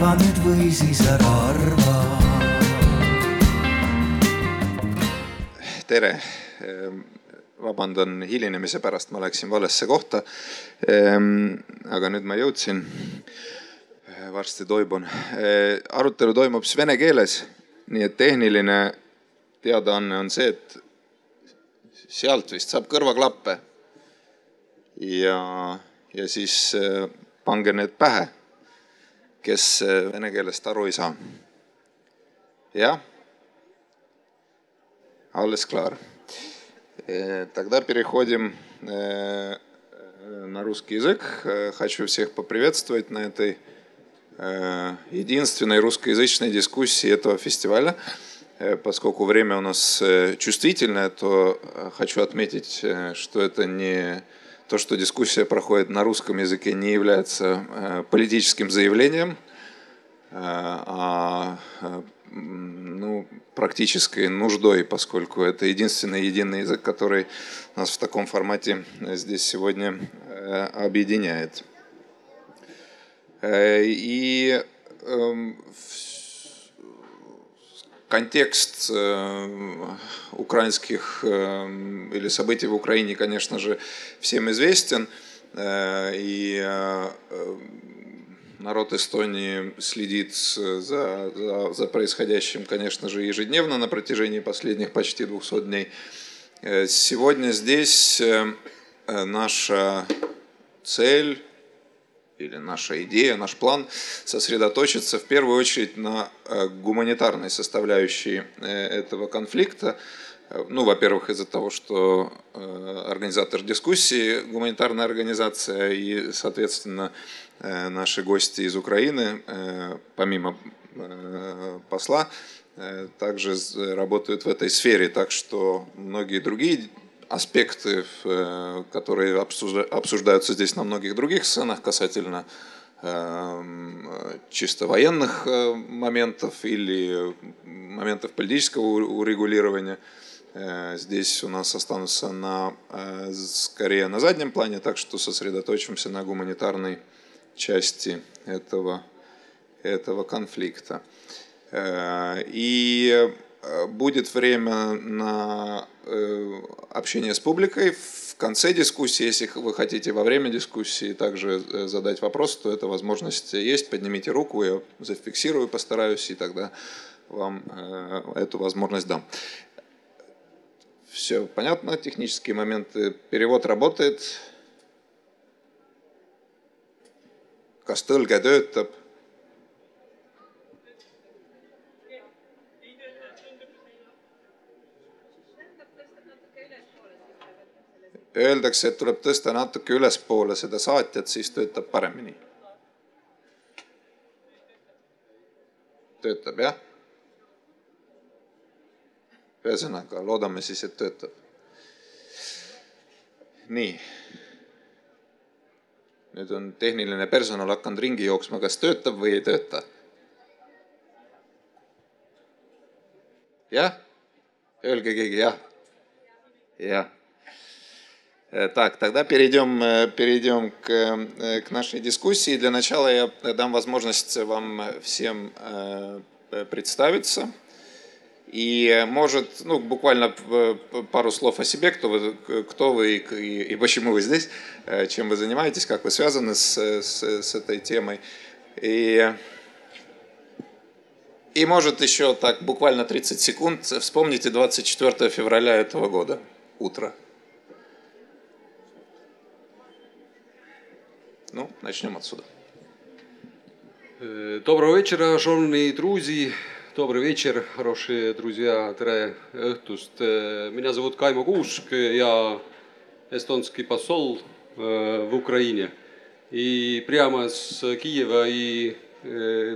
arva nüüd või siis ära arva tere, vabandan hilinemise pärast, ma läksin valesse kohta. Ehm, aga nüüd ma jõudsin. varsti toibun. arutelu toimub siis vene keeles, nii et tehniline teadaanne on see, et sealt vist saab kõrvaklappe. ja, ja siis pange need pähe, kes vene keelest aru ei saa. jah Alles klar. Тогда переходим на русский язык. Хочу всех поприветствовать на этой единственной русскоязычной дискуссии этого фестиваля. Поскольку время у нас чувствительное, то хочу отметить, что это не то, что дискуссия проходит на русском языке, не является политическим заявлением, а ну, практической нуждой, поскольку это единственный единый язык, который нас в таком формате здесь сегодня э, объединяет. Э, и эм, контекст э, украинских или событий в Украине, конечно же, всем известен. И народ Эстонии следит за, за, за происходящим, конечно же, ежедневно на протяжении последних почти 200 дней. Э, сегодня здесь э, наша цель или наша идея, наш план сосредоточиться в первую очередь на э, гуманитарной составляющей этого конфликта. Ну, во-первых, из-за того, что организатор дискуссии гуманитарная организация и, соответственно, Э, наши гости из Украины, э, помимо э, посла, также работают в этой сфере, так что многие другие аспекты, которые обсуждаются здесь на многих других сценах касательно чисто военных моментов или моментов политического урегулирования, здесь у нас останутся на, скорее на заднем плане, так что сосредоточимся на гуманитарной части этого, этого конфликта. Э, и э, будет время на э, общение с публикой. В конце дискуссии, если вы хотите во время дискуссии также задать вопрос, то эта возможность есть. Поднимите руку, я зафиксирую, постараюсь, и тогда вам эту возможность дам. Все понятно, технические моменты. Перевод работает. kas tõlge töötab? Öeldakse, et tuleb tõsta natuke ülespoole seda saatjat, siis töötab paremini. töötab jah? ühesõnaga, loodame siis, et töötab. nii nüüd on tehniline personal hakanud ringi jooksma, kas töötab või ei tööta? jah? Öelge keegi jah. jah. Так, тогда перейдем, перейдем к, к нашей дискуссии. Для начала я дам возможность вам всем представиться. И может, ну, буквально пару слов о себе, кто вы, кто вы и, и почему вы здесь, э, чем вы занимаетесь, как вы связаны с, с, с этой темой. И, и может еще так буквально 30 секунд вспомните 24 февраля этого года, утро. Ну, начнем отсюда. Доброго вечера, шановні друзі. Добрый вечер, хорошие друзья, tere õhtust. Меня зовут Каймо Кушк, я эстонский посол в Украине. И прямо с Киева и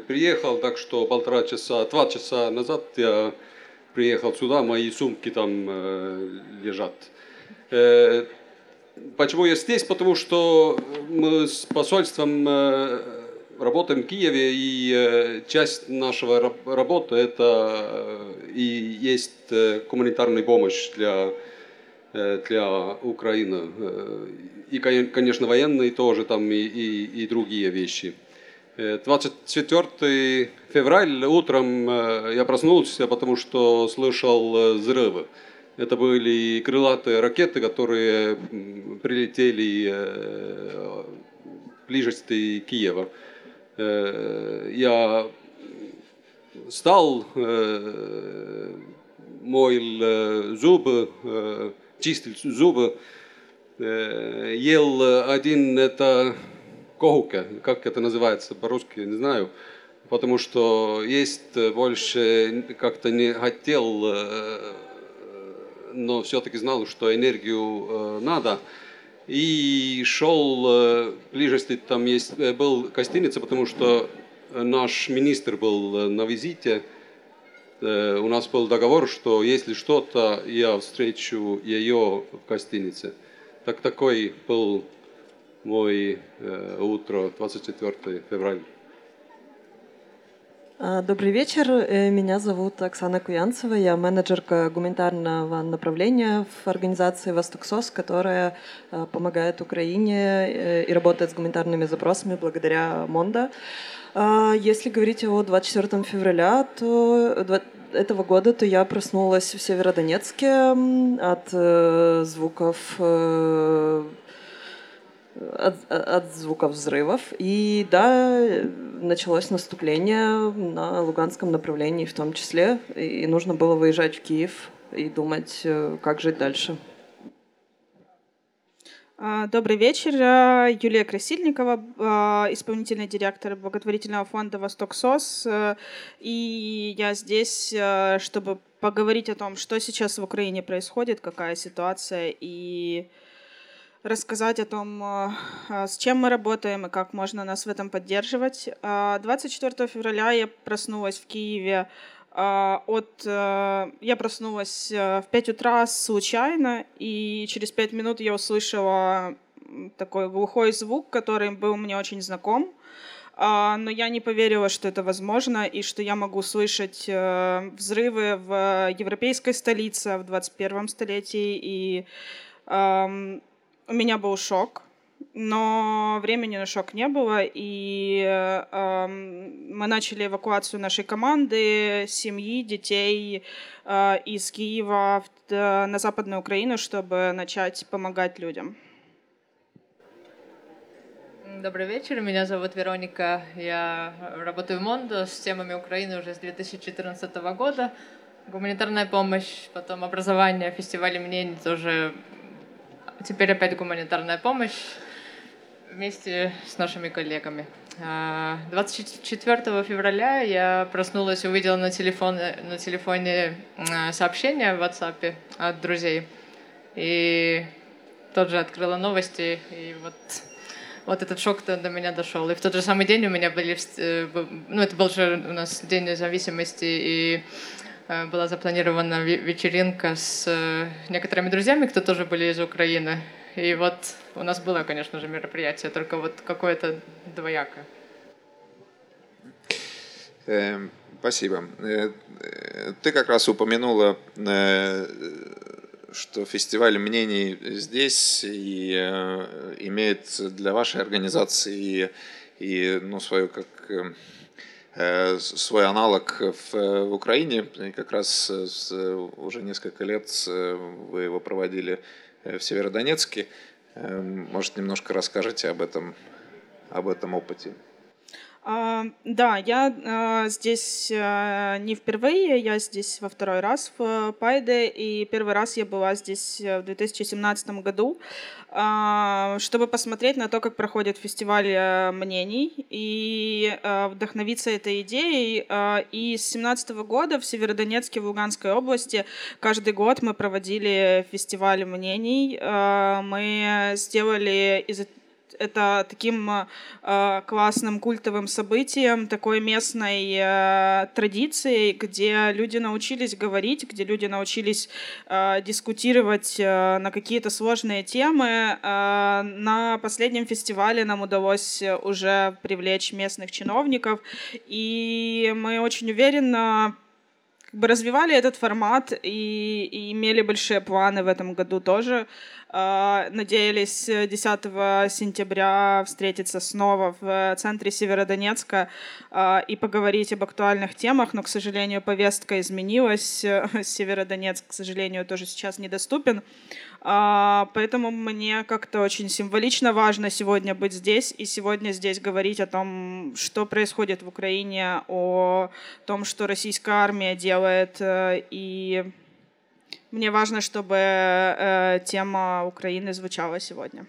приехал, так что полтора часа, два часа назад я приехал сюда, мои сумки там лежат. Почему я здесь? Потому что мы с посольством работаем в Киеве, и э, часть нашего работы это э, и есть э, гуманитарная помощь для, для Украины. И, конечно, военные тоже там и, и, и другие вещи. 24 февраля утром я проснулся, потому что слышал взрывы. Это были крылатые ракеты, которые прилетели ближе к Киева. Я стал, моил зубы, чистил зубы, ел один это kohуke, как это называется по-русски, не знаю, потому что есть больше как-то не хотел, но все-таки знал, что энергию надо. И шел ближе, там есть, был гостиница, потому что наш министр был на визите. У нас был договор, что если что-то, я встречу ее в гостинице. Так такой был мой э, утро 24 февраля. Добрый вечер. Э, меня зовут Оксана Куянцева. Я менеджерка гуманитарного направления в организации «Восток-СОС», которая э, помогает Украине и работает с гуманитарными запросами благодаря МОНДО. Если говорить о 24 февраля, то этого года, то я проснулась в Северодонецке от звуков от, от звуков взрывов. И да, началось наступление на Луганском направлении в том числе. И нужно было выезжать в Киев и думать, э, как жить дальше. А, добрый вечер. Юлия Красильникова, а, исполнительный директор благотворительного фонда «Восток СОС». И я здесь, чтобы поговорить о том, что сейчас в Украине происходит, какая ситуация и рассказать о том, э, э, с чем мы работаем и как можно нас в этом поддерживать. 24 февраля я проснулась в Киеве от... Э, я проснулась в 5 утра случайно, и через 5 минут я услышала такой глухой звук, который был мне очень знаком. Но я не поверила, что это возможно, и что я могу слышать взрывы в европейской столице в 21 столетии. И у меня был шок, но времени на шок не было, и э, мы начали эвакуацию нашей команды, семьи, детей э, из Киева в, э, на Западную Украину, чтобы начать помогать людям. Добрый вечер, меня зовут Вероника, я работаю в Мондо с темами Украины уже с 2014 года. Гуманитарная помощь, потом образование, фестивали мнений тоже Теперь опять гуманитарная помощь вместе с нашими коллегами. 24 а, февраля я проснулась, увидела на, телефон, на телефоне а, сообщение в WhatsApp от друзей. И тот же открыла новости, и вот, вот этот шок до меня дошел. И в тот же самый день у меня были, э, ну это был же у нас День независимости, и была запланирована вечеринка с э, некоторыми друзьями, кто тоже были из Украины. И вот у нас было, конечно же, мероприятие, только вот какое-то двоякое. Эм, спасибо. Э, ты как раз упомянула, что фестиваль мнений здесь и имеет для вашей организации и, ну, свою как Э, свой аналог в, в Украине. И как раз с, уже несколько лет вы его проводили в Северодонецке. Э, может, немножко расскажете об этом, об этом опыте? А, да, я а, здесь а, не впервые, я здесь во второй раз в Пайде, и первый раз я была здесь в 2017 году, чтобы посмотреть на то, как проходит фестиваль мнений, и вдохновиться этой идеей. И с 2017 года в Северодонецке, в Луганской области, каждый год мы проводили фестиваль мнений. Мы сделали из это таким э, классным культовым событием, такой местной э, традицией, где люди научились говорить, где люди научились э, дискутировать э, на какие-то сложные темы. Э, на последнем фестивале нам удалось уже привлечь местных чиновников, и мы очень уверенно как бы развивали этот формат и, и имели большие планы в этом году тоже. Надеялись 10 сентября встретиться снова в центре Северодонецка и поговорить об актуальных темах, но, к сожалению, повестка изменилась. Северодонецк, к сожалению, тоже сейчас недоступен. Поэтому мне как-то очень символично важно сегодня быть здесь и сегодня здесь говорить о том, что происходит в Украине, о том, что российская армия делает э, и мне важно, чтобы э, тема Украины звучала сегодня.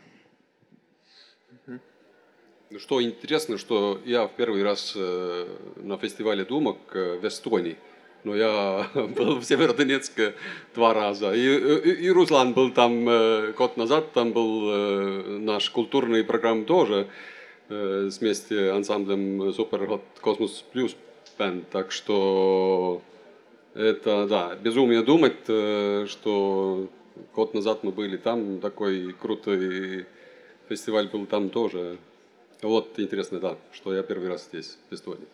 Ну, что интересно, что я в первый раз э, на фестивале думок э, в Эстонии. Но я был в Северодонецке два раза. И, и, и Руслан был там э, год назад, там был э, наш культурный программ тоже э, с вместе ансамблем Супер Cosmos Plus Band. Так что это, да, безумие думать, э, что год назад мы были там, такой крутой фестиваль был там тоже. Вот интересно, да, что я первый раз здесь, в Эстонии.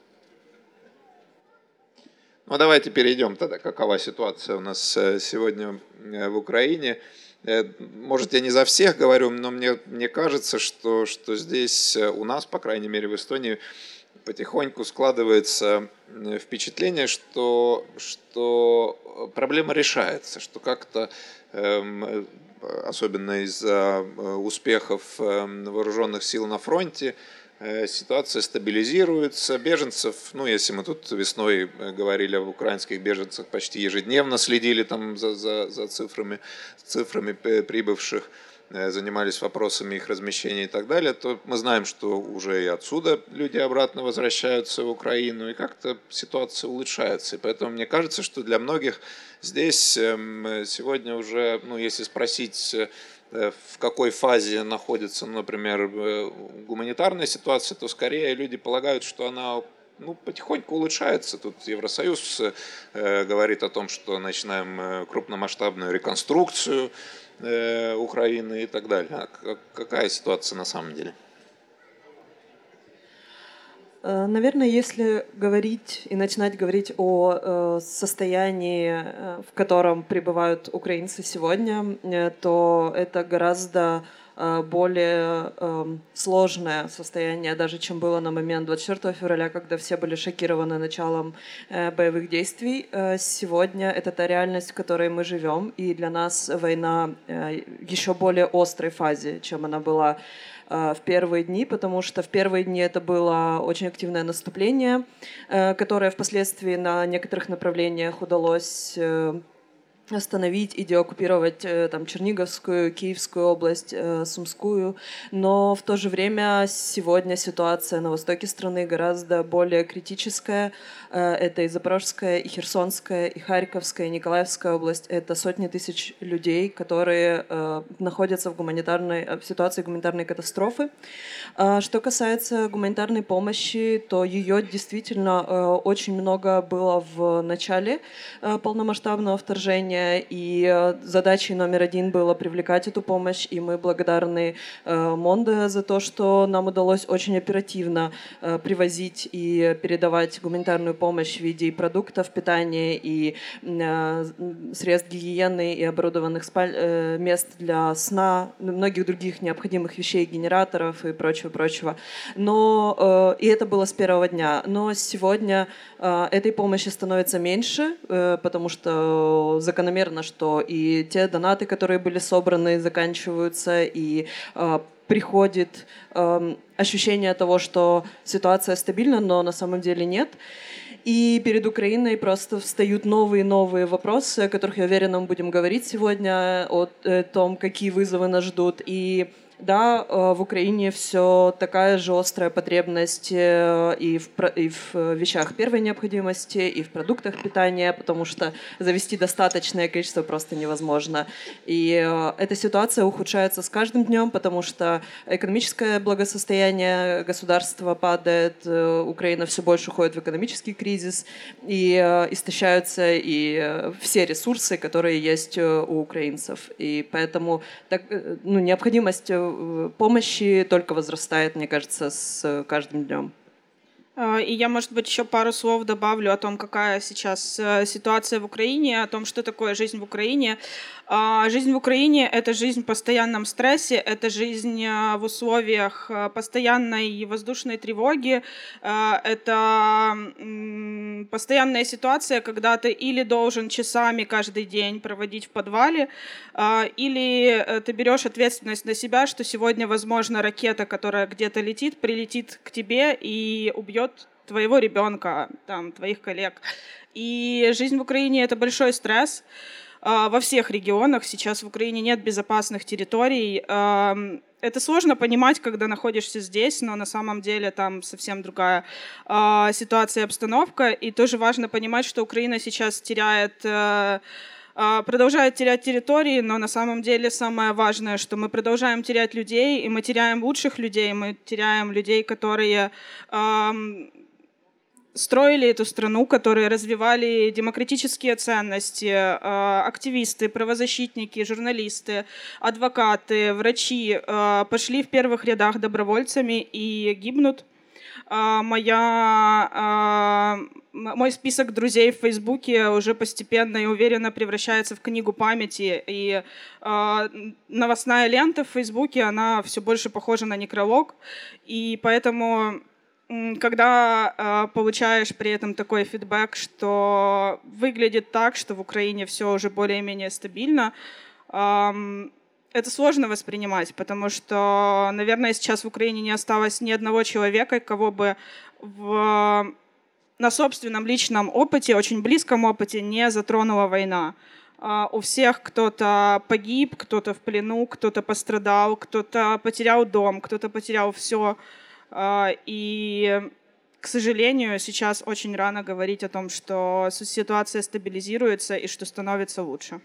Ну, давайте перейдем тогда, какова ситуация у нас э, сегодня э, в Украине. Может, я не за всех говорю, но мне, мне кажется, что, что здесь у нас, по крайней мере, в Эстонии, потихоньку складывается э, впечатление, что, что проблема решается, что как-то эм, особенно из-за э, успехов эм, вооруженных сил на фронте, э, ситуация стабилизируется. Беженцев, ну, если мы тут весной говорили об украинских беженцах, почти ежедневно следили там за, за, за цифрами, цифрами прибывших, Э, занимались вопросами их размещения и так далее, то мы знаем, что уже и отсюда люди обратно возвращаются в Украину, и как-то ситуация улучшается. И поэтому мне кажется, что для многих здесь эм, сегодня уже, ну, если спросить, э, в какой фазе находится, например, э, гуманитарная ситуация, то скорее люди полагают, что она ну, потихоньку улучшается. Тут Евросоюз э, говорит о том, что начинаем крупномасштабную реконструкцию Э, Украины и так далее. А какая ситуация на самом деле? Э, наверное, если говорить и начинать говорить о э, состоянии, в котором пребывают украинцы сегодня, то это гораздо более эм, сложное состояние, даже чем было на момент 24 февраля, когда все были шокированы началом э, боевых действий. Э, сегодня это та реальность, в которой мы живем, и для нас война еще более острой фазе, чем она была в первые дни, потому что в первые дни это было очень активное наступление, которое впоследствии на некоторых направлениях удалось остановить и деоккупировать э, там, Черниговскую, Киевскую область, э, Сумскую. Но в то же время сегодня ситуация на востоке страны гораздо более критическая. Э, это и Запорожская, и Херсонская, и Харьковская, и Николаевская область. Это сотни тысяч людей, которые находятся в, гуманитарной, в ситуации гуманитарной катастрофы. Что касается гуманитарной помощи, то ее действительно очень много было в начале полномасштабного вторжения и э, задачей номер один было привлекать эту помощь, и мы благодарны э, Монде за то, что нам удалось очень оперативно э, привозить и передавать гуманитарную помощь в виде продуктов питания, и средств гигиены, и оборудованных спаль... мест для сна, многих других необходимых вещей, генераторов и прочего-прочего. Но и это было с первого дня. Но сегодня этой помощи становится меньше, потому что закономерно закономерно, что и те донаты, которые были собраны, заканчиваются, и э, приходит э, ощущение того, что ситуация стабильна, но на самом деле нет. И перед Украиной просто встают новые и новые вопросы, о которых, я уверена, мы будем говорить сегодня, о, о том, какие вызовы нас ждут. И да, э, в Украине все такая же острая потребность э, и в, и в вещах первой необходимости, и в продуктах питания, потому что завести достаточное количество просто невозможно. И э, эта ситуация ухудшается с каждым днем, потому что экономическое благосостояние государства падает, Украина все больше уходит в экономический кризис, и истощаются и все ресурсы, которые есть у украинцев. И поэтому так, ну, необходимость помощи только возрастает, мне кажется, с каждым днем. А, и я, может быть, еще пару слов добавлю о том, какая сейчас э, ситуация в Украине, о том, что такое жизнь в Украине. А, жизнь в Украине — это жизнь в постоянном стрессе, это жизнь э, в условиях э, постоянной воздушной тревоги, это постоянная ситуация, когда ты или должен часами каждый день проводить в подвале, или ты берешь ответственность на себя, что сегодня, возможно, ракета, которая где-то летит, прилетит к тебе и убьет твоего ребенка, там, твоих коллег. И жизнь в Украине — это большой стресс. А, во всех регионах сейчас в Украине нет безопасных территорий. Это сложно понимать, когда находишься здесь, но на самом деле там совсем другая а, ситуация и обстановка. И тоже важно понимать, что Украина сейчас теряет а, продолжает терять территории, но на самом деле самое важное, что мы продолжаем терять людей, и мы теряем лучших людей, мы теряем людей, которые строили эту страну, которые развивали демократические ценности, э, активисты, правозащитники, журналисты, адвокаты, врачи э, пошли в первых рядах добровольцами и гибнут. Э, моя, мой список друзей в Фейсбуке уже постепенно и уверенно превращается в книгу памяти. И новостная лента в Фейсбуке, она все больше похожа на некролог. И поэтому когда э, получаешь при этом такой фидбэк, что выглядит так, что в Украине все уже более-менее стабильно, э, это сложно воспринимать, потому что, наверное, сейчас в Украине не осталось ни одного человека, кого бы в, на собственном личном опыте, очень близком опыте не затронула война. Uh, у всех кто-то погиб, кто-то в плену, кто-то пострадал, кто-то потерял дом, кто-то потерял все. А, и, к сожалению, сейчас очень рано говорить о том, что ситуация стабилизируется и что становится лучше.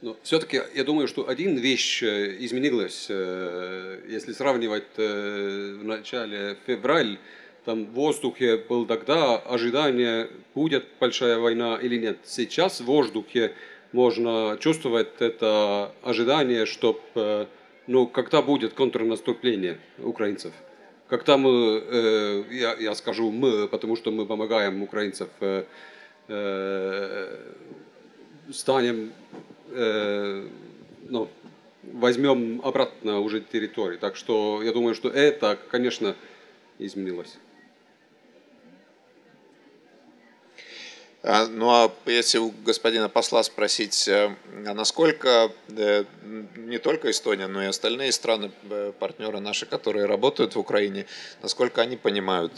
Но все-таки я думаю, что один вещь э, изменилась, э, если сравнивать э, в начале февраля, там в воздухе был тогда ожидание, будет большая война или нет. Сейчас в воздухе можно чувствовать это ожидание, чтобы ну, когда будет контрнаступление украинцев? Когда мы, я, я скажу мы, потому что мы помогаем украинцев, станем, э, ну, возьмем обратно уже территорию. Так что я думаю, что это, конечно, изменилось. Ну а если у господина посла спросить, э, а насколько э, не только Эстония, но и остальные страны, э, партнеры наши, которые работают в Украине, насколько они понимают,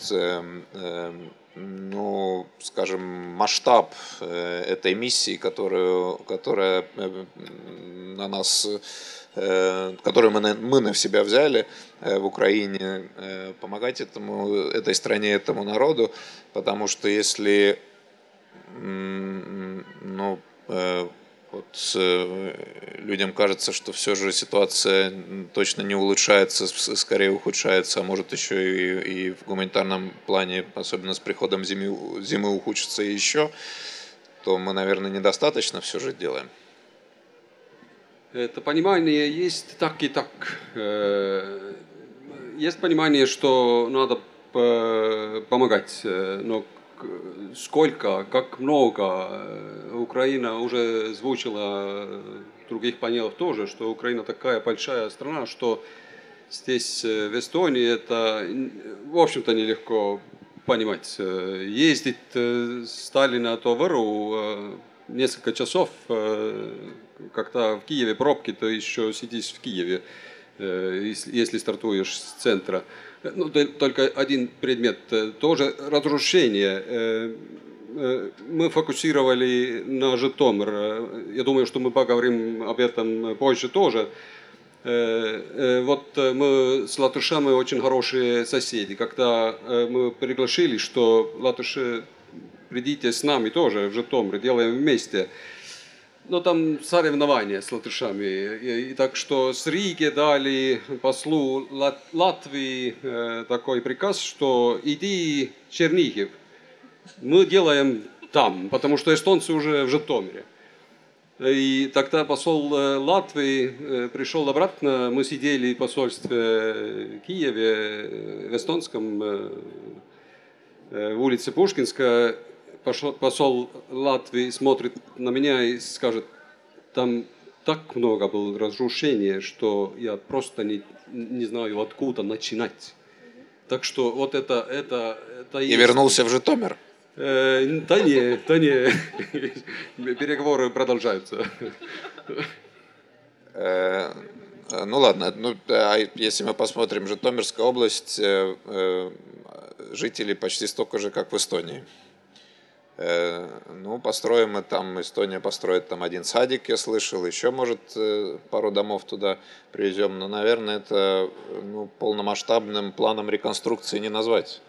ну, скажем, масштаб этой миссии, которую, которая на нас которую мы, мы на себя взяли в Украине, помогать этому, этой стране, этому народу, потому что если ну, э, вот э, людям кажется, что все же ситуация точно не улучшается, скорее ухудшается, а может еще и, и в гуманитарном плане, особенно с приходом зимы, зимы ухудшится еще, то мы, наверное, недостаточно все же делаем. Это понимание есть так и так. Э, есть понимание, что надо помогать, но сколько, как много. Э, Украина уже звучила в других панелах тоже, что Украина такая большая страна, что здесь э, в Эстонии это, в общем-то, нелегко понимать. Э, ездить стали на Товару несколько часов, когда в Киеве пробки, то еще сидишь в Киеве, если стартуешь с центра. Ну, только один предмет, э, тоже разрушение. Э, э, мы фокусировали на Житомир. Я думаю, что мы поговорим об этом позже тоже. Вот мы с латышами очень хорошие соседи. Когда мы пригласили, что латыши, придите с нами тоже в Житомир, делаем вместе – ну, там соревнования с латышами. И, и так что с Риги дали послу Лат, Латвии э, такой приказ, что иди Чернигев. Мы делаем там, потому что эстонцы уже в Житомире. И тогда посол э, Латвии э, пришел обратно, мы сидели в посольстве Киеве, э, в эстонском, в улице Пушкинская, посол Латвии смотрит на меня и скажет, там так много было разрушения, что я просто не, не знаю, откуда начинать. Так что вот это... это, это и есть... вернулся в Житомир? Э, да не, да не. Переговоры продолжаются. Э, ну ладно, ну, а если мы посмотрим Житомирская область, э, э, жителей почти столько же, как в Эстонии. Э, ну, построим мы там, Эстония построит там один садик, я слышал, еще, может, э, пару домов туда привезем, но, наверное, это ну, полномасштабным планом реконструкции не назвать.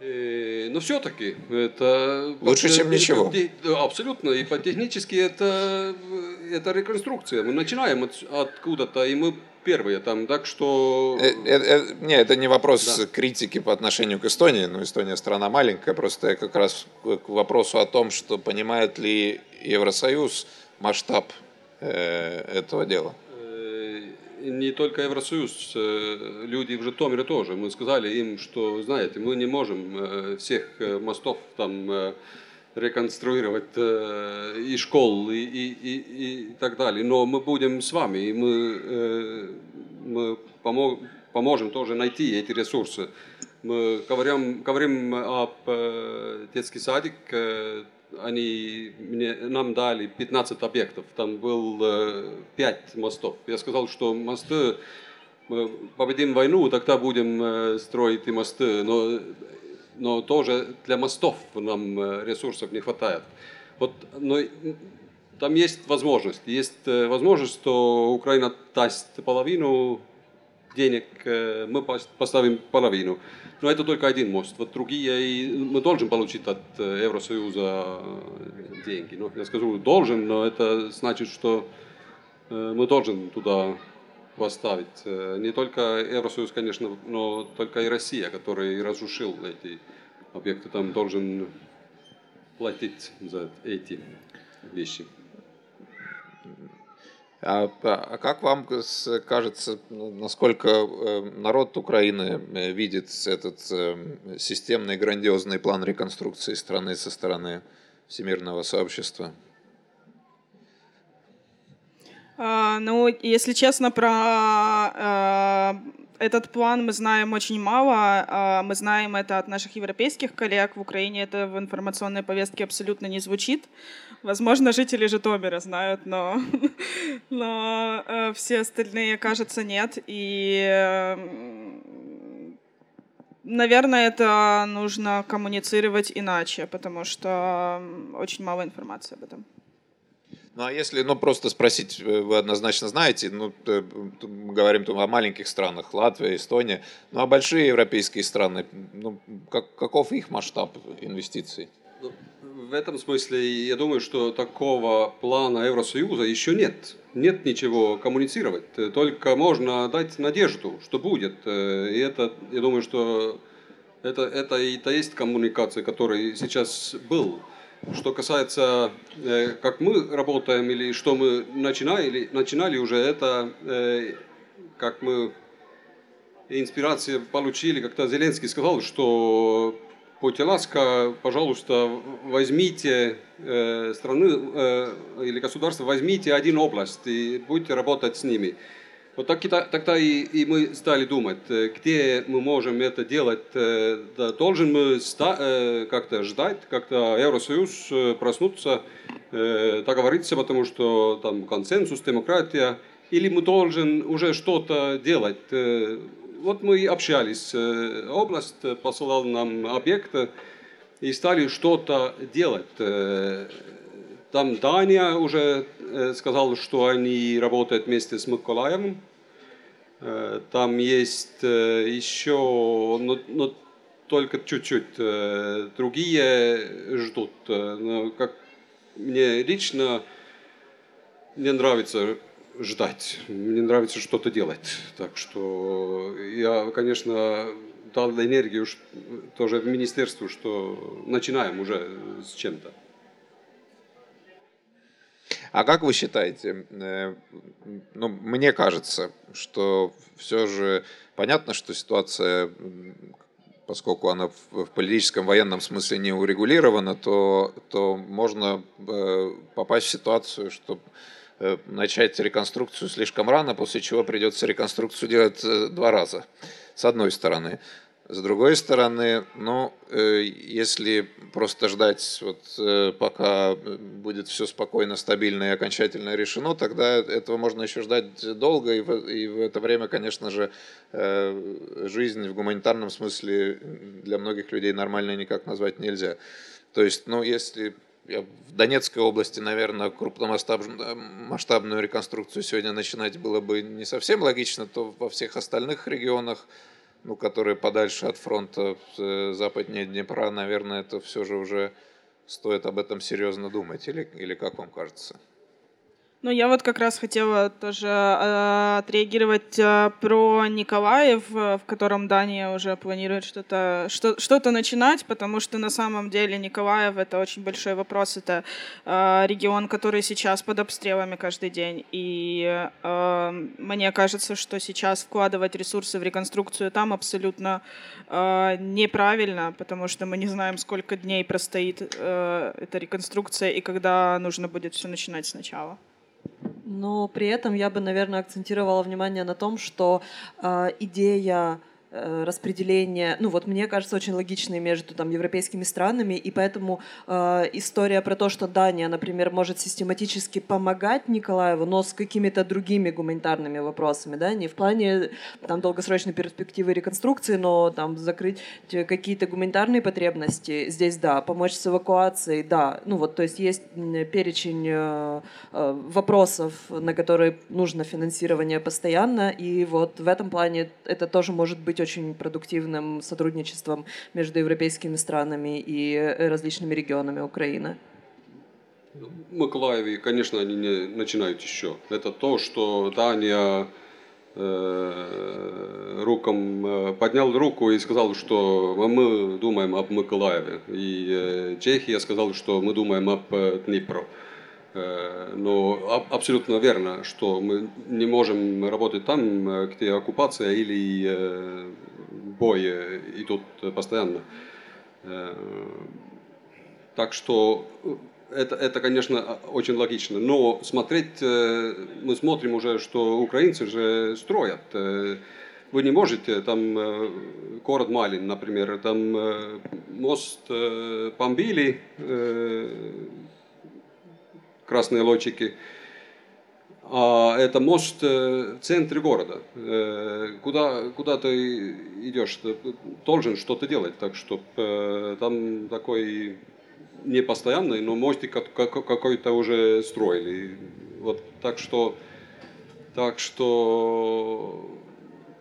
Э, но все-таки это... Лучше, чем ничего. Абсолютно. И по-технически это, это реконструкция. Мы начинаем от, откуда-то, и мы первые там, так что... Э, э, э, не, это не вопрос да. критики по отношению к Эстонии, ну, Эстония страна маленькая, просто я как раз к вопросу о том, что понимает ли Евросоюз масштаб э, этого дела. Не только Евросоюз, люди в Житомире тоже. Мы сказали им, что, знаете, мы не можем всех мостов там реконструировать э, и школ, и, и, и, и так далее. Но мы будем с вами, и мы, э, мы помог, поможем тоже найти эти ресурсы. Мы говорим, говорим об э, детский садик, э, они мне, нам дали 15 объектов, там был э, 5 мостов. Я сказал, что мосты, мы победим войну, тогда будем э, строить и мосты, но но тоже для мостов нам э, ресурсов не хватает. Вот, но там есть возможность. Есть э, возможность, что Украина даст половину денег, э, мы поставим половину. Но это только один мост. Вот другие, и мы должны получить от Евросоюза деньги. Ну, я скажу, должен, но это значит, что мы должны туда поставить. Э, не только Евросоюз, конечно, но только и Россия, который разрушил эти объекты, там должен платить за эти вещи. А, а как вам кажется, ну, насколько э, народ Украины э, видит этот системный грандиозный план реконструкции страны со стороны всемирного сообщества? А, ну, если честно, про а, этот план мы знаем очень мало. А, мы знаем это от наших европейских коллег. В Украине это в информационной повестке абсолютно не звучит. Возможно, жители Житомира знают, но, но э, все остальные, кажется, нет. И, наверное, это нужно коммуницировать иначе, потому что очень мало информации об этом. Ну а если, ну просто спросить, э, вы однозначно знаете, ну мы говорим там о маленьких странах, Латвия, Эстония, ну а большие европейские страны, ну как, каков их масштаб инвестиций? Ну, в этом смысле я думаю, что такого плана Евросоюза еще нет. Нет ничего коммуницировать, только можно дать надежду, что будет. Э, и это, я думаю, что это, это и то есть коммуникация, которая сейчас был. Что касается, э, как мы работаем или что мы начинали, начинали уже, это э, как мы инспирации получили, как-то Зеленский сказал, что будьте ласка, пожалуйста, возьмите э, страны или государство, возьмите один область и будете работать с ними. Вот так, тогда и, и мы стали думать, э, где мы можем это делать. Э, должен мы э, как-то ждать, как-то Евросоюз проснуться, договориться, потому что там консенсус, демократия, или мы должен уже что-то делать. Вот мы общались, область посылала нам объекты и стали что-то делать. Там Дания уже э, сказала, что они работают вместе с Миколаевым. Э, там есть э, еще, но, но только чуть-чуть. Другие ждут. Но как мне лично мне нравится ждать, мне нравится что-то делать. Так что я, конечно, дал энергию тоже в министерству, что начинаем уже с чем-то. А как вы считаете, э, ну, мне кажется, что все же понятно, что ситуация, поскольку она в политическом, военном смысле не урегулирована, то, то можно э, попасть в ситуацию, что э, начать реконструкцию слишком рано, после чего придется реконструкцию делать два раза, с одной стороны. С другой стороны, ну, э, если просто ждать, вот, э, пока будет все спокойно, стабильно и окончательно решено, тогда этого можно еще ждать долго, и в, и в это время, конечно же, э, жизнь в гуманитарном смысле для многих людей нормальной никак назвать нельзя. То есть, ну, если в Донецкой области, наверное, крупномасштабную реконструкцию сегодня начинать было бы не совсем логично, то во всех остальных регионах ну, которые подальше от фронта, э, западнее Днепра, наверное, это все же уже стоит об этом серьезно думать, или, или как вам кажется? Ну, я вот как раз хотела тоже э, отреагировать э, про Николаев, в котором Дания уже планирует что-то что, что-то начинать, потому что на самом деле Николаев это очень большой вопрос. Это э, регион, который сейчас под обстрелами каждый день. И э, мне кажется, что сейчас вкладывать ресурсы в реконструкцию там абсолютно э, неправильно, потому что мы не знаем, сколько дней простоит э, эта реконструкция и когда нужно будет все начинать сначала. Но при этом я бы, наверное, акцентировала внимание на том, что э, идея распределение, ну вот мне кажется, очень логичные между там европейскими странами, и поэтому э, история про то, что Дания, например, может систематически помогать Николаеву, но с какими-то другими гуманитарными вопросами, да, не в плане там долгосрочной перспективы реконструкции, но там закрыть какие-то гуманитарные потребности, здесь да, помочь с эвакуацией, да, ну вот, то есть есть перечень э, э, вопросов, на которые нужно финансирование постоянно, и вот в этом плане это тоже может быть очень продуктивным сотрудничеством между европейскими странами и э, различными регионами Украины. Миколаеве, конечно, они не начинают еще. Это то, что Дания э, руком э, поднял руку и сказал, что мы думаем об Миколаеве. И э, Чехия сказала, что мы думаем об Днепро. Но абсолютно верно, что мы не можем работать там, э, где оккупация или э, бои идут постоянно. Так что это, это, конечно, очень логично. Но смотреть, мы смотрим уже, что украинцы же строят. Вы не можете, там город Малин, например, там мост бомбили, красные лодчики. А это мост э, в центре города. Э, куда, куда ты идешь, ты должен что-то делать. Так что э, там такой непостоянный, но мостик какой-то уже строили. Вот так что, так что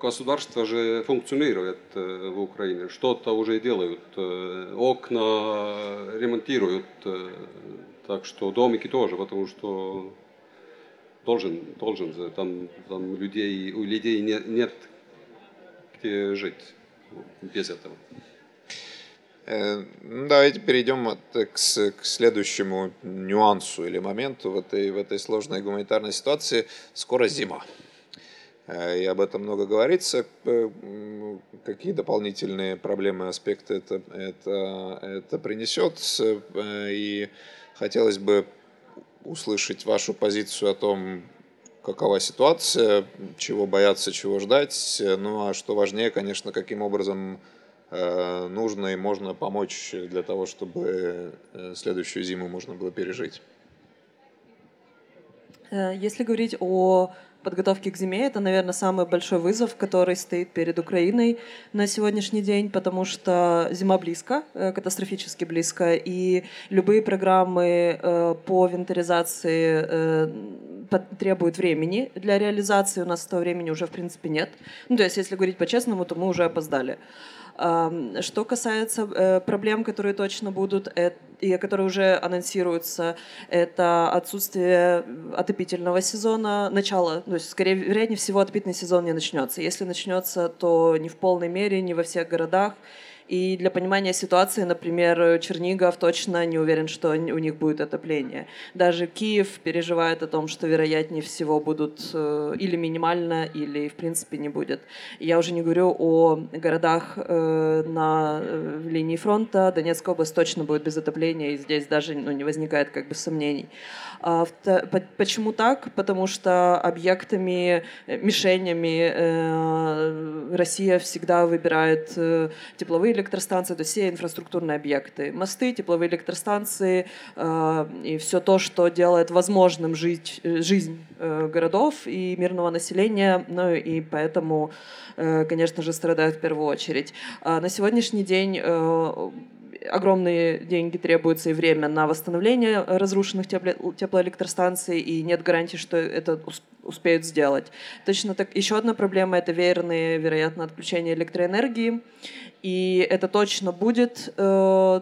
государство же функционирует в Украине, что-то уже делают, окна ремонтируют, так что домики тоже, потому что должен, должен там, там людей, у людей нет, нет где жить без этого. Э, ну, давайте перейдем к, к следующему нюансу или моменту в этой, в этой сложной гуманитарной ситуации. Скоро зима. Э, и об этом много говорится. Э, какие дополнительные проблемы, аспекты это, это, это принесет. И хотелось бы услышать вашу позицию о том, какова ситуация, чего бояться, чего ждать. Ну а что важнее, конечно, каким образом э, нужно и можно помочь для того, чтобы э, следующую зиму можно было пережить. Э, если говорить о подготовки к зиме это, наверное, самый большой вызов, который стоит перед Украиной на сегодняшний день, потому что зима близко, э, катастрофически близко, и любые программы э, по вентаризации э, требуют времени для реализации. У нас этого времени уже, в принципе, нет. Ну, то есть, если говорить по-честному, то мы уже опоздали. Что касается э, проблем, которые точно будут, и которые уже анонсируются, это отсутствие отопительного сезона, начало, то есть, скорее, вероятнее всего, отопительный сезон не начнется. Если начнется, то не в полной мере, не во всех городах. И для понимания ситуации, например, Чернигов точно не уверен, что у них будет отопление. Даже Киев переживает о том, что вероятнее всего будут э, или минимально, или в принципе не будет. Я уже не говорю о городах э, на э, линии фронта. Донецкая область точно будет без отопления, и здесь даже ну, не возникает как бы сомнений. А, почему так? Потому что объектами, мишенями Россия всегда выбирает тепловые электростанции, то есть все инфраструктурные объекты. Мосты, тепловые электростанции э, и все то, что делает возможным жить, жизнь э, городов и мирного населения, ну и поэтому, э, конечно же, страдают в первую очередь. А на сегодняшний день э, огромные деньги требуются и время на восстановление разрушенных теплоэлектростанций, и нет гарантии, что это успеют сделать. Точно так, еще одна проблема — это веерные, вероятно, отключения электроэнергии, и это точно будет. Э,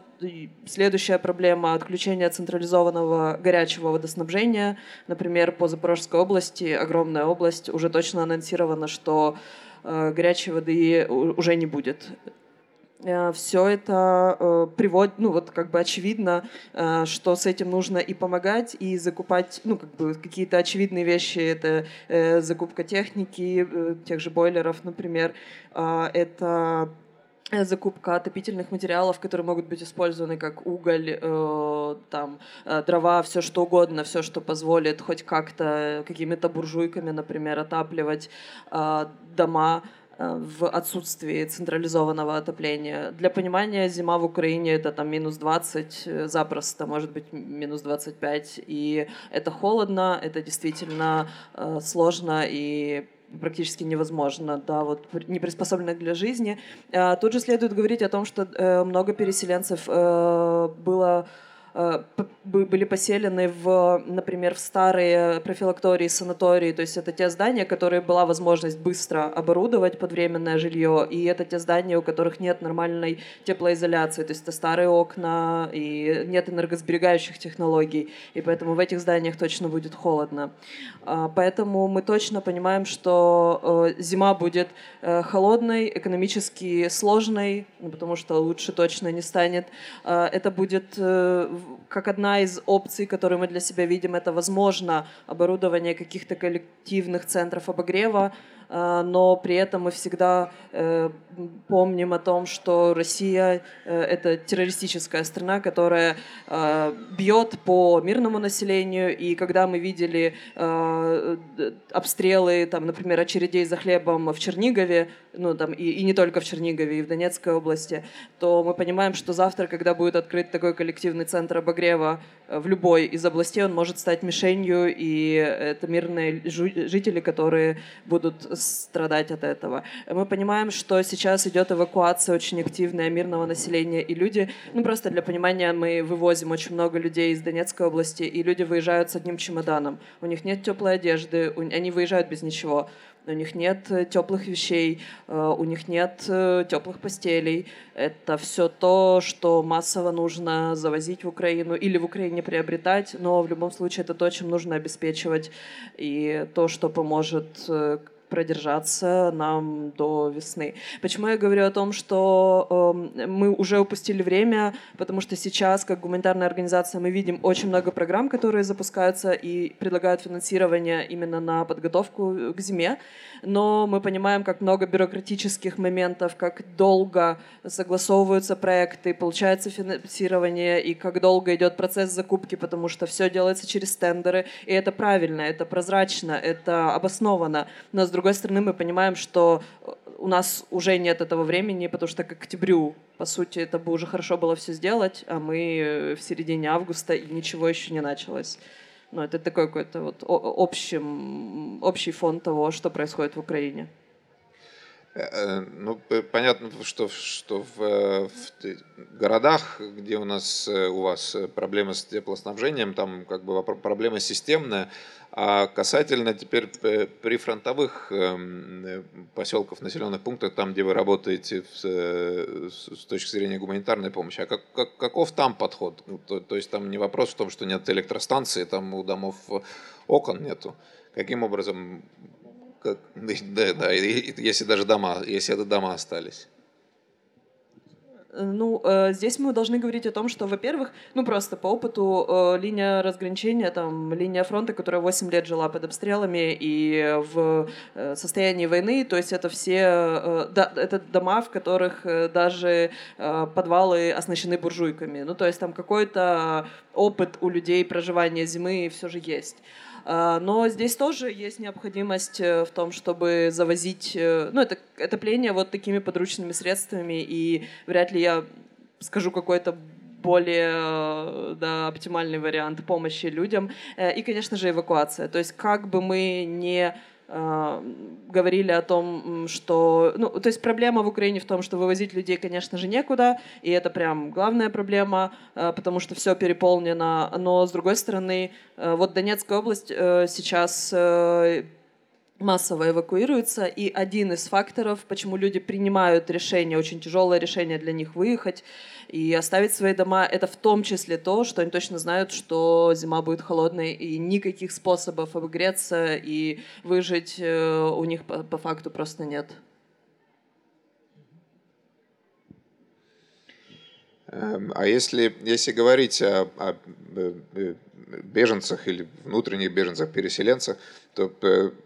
следующая проблема — отключение централизованного горячего водоснабжения. Например, по Запорожской области, огромная область, уже точно анонсировано, что э, горячей воды уже не будет. Э, все это э, приводит, ну вот как бы очевидно, э, что с этим нужно и помогать, и закупать, ну как бы какие-то очевидные вещи, это закупка техники, тех же бойлеров, например, это закупка отопительных материалов, которые могут быть использованы как уголь, э, там, дрова, все что угодно, все, что позволит хоть как-то какими-то буржуйками, например, отапливать э, дома. Э, в отсутствии централизованного отопления. Для понимания, зима в Украине это там минус 20, э, запросто может быть минус 25, и это холодно, это действительно э, сложно и практически невозможно, да, вот не приспособлено для жизни. Тут же следует говорить о том, что много переселенцев было Э, были поселены в, например, в старые профилактории, санатории, то есть это те здания, которые была возможность быстро оборудовать под временное жилье, и это те здания, у которых нет нормальной теплоизоляции, то есть это старые окна, и нет энергосберегающих технологий, и поэтому в этих зданиях точно будет холодно. А, поэтому мы точно понимаем, что э, зима будет э, холодной, экономически сложной, ну, потому что лучше точно не станет. А, это будет как одна из опций, которые мы для себя видим, это возможно оборудование каких-то коллективных центров обогрева, но при этом мы всегда э, помним о том, что Россия э, — это террористическая страна, которая э, бьет по мирному населению, и когда мы видели обстрелы, там, например, очередей за хлебом в Чернигове, ну, там, и, и не только в Чернигове, и в Донецкой области, то мы понимаем, что завтра, когда будет открыт такой коллективный центр обогрева в любой из областей, он может стать мишенью, и это мирные жители, которые будут страдать от этого. Мы понимаем, что сейчас идет эвакуация очень активная мирного населения, и люди, ну просто для понимания, мы вывозим очень много людей из Донецкой области, и люди выезжают с одним чемоданом. У них нет теплой одежды, они выезжают без ничего у них нет э, теплых вещей, э, у них нет э, теплых постелей. Это все то, что массово нужно завозить в Украину или в Украине приобретать, но в любом случае это то, чем нужно обеспечивать, и то, что поможет продержаться нам до весны. Почему я говорю о том, что э, мы уже упустили время, потому что сейчас, как гуманитарная организация, мы видим очень много программ, которые запускаются и предлагают финансирование именно на подготовку к зиме, но мы понимаем, как много бюрократических моментов, как долго согласовываются проекты, получается финансирование, и как долго идет процесс закупки, потому что все делается через тендеры, и это правильно, это прозрачно, это обосновано. Но с другой другой стороны, мы понимаем, что у нас уже нет этого времени, потому что к октябрю, по сути, это бы уже хорошо было все сделать, а мы в середине августа, и ничего еще не началось. Ну, это такой какой-то вот общим, общий фон того, что происходит в Украине. Э, э, ну, понятно, что, что в, в городах, где у нас у вас проблемы с теплоснабжением, там как бы проблема системная, а касательно теперь прифронтовых эм, поселков, населенных пунктов, там, где вы работаете э, с точки зрения гуманитарной помощи, а как, как, каков там подход? Ну, то, то есть там не вопрос в том, что нет электростанции, там у домов окон нету. Каким образом, как, да, да, если даже дома, если это дома остались? Ну, э, здесь мы должны говорить о том, что, во-первых, ну просто по опыту э, линия разграничения, там, линия фронта, которая 8 лет жила под обстрелами и в э, состоянии войны, то есть это все, э, да, это дома, в которых э, даже э, подвалы оснащены буржуйками. Ну, то есть там какой-то опыт у людей проживания зимы все же есть. А, но здесь тоже есть необходимость э, в том, чтобы завозить э, ну, это отопление вот такими подручными средствами, и вряд ли я скажу какой-то более э, да, оптимальный вариант помощи людям. И, конечно же, эвакуация. То есть как бы мы не говорили о том, что... Ну, то есть проблема в Украине в том, что вывозить людей, конечно же, некуда, и это прям главная проблема, а, потому что все переполнено. Но, с другой стороны, а, вот Донецкая область э, сейчас э, массово эвакуируется, и один из факторов, почему люди принимают решение, очень тяжелое решение для них выехать, и оставить свои дома, это в том числе то, что они точно знают, что зима будет холодной, и никаких способов обогреться и выжить э, у них по, по факту просто нет. А если, если говорить о, о э, э, беженцах или внутренних беженцах, переселенцах, то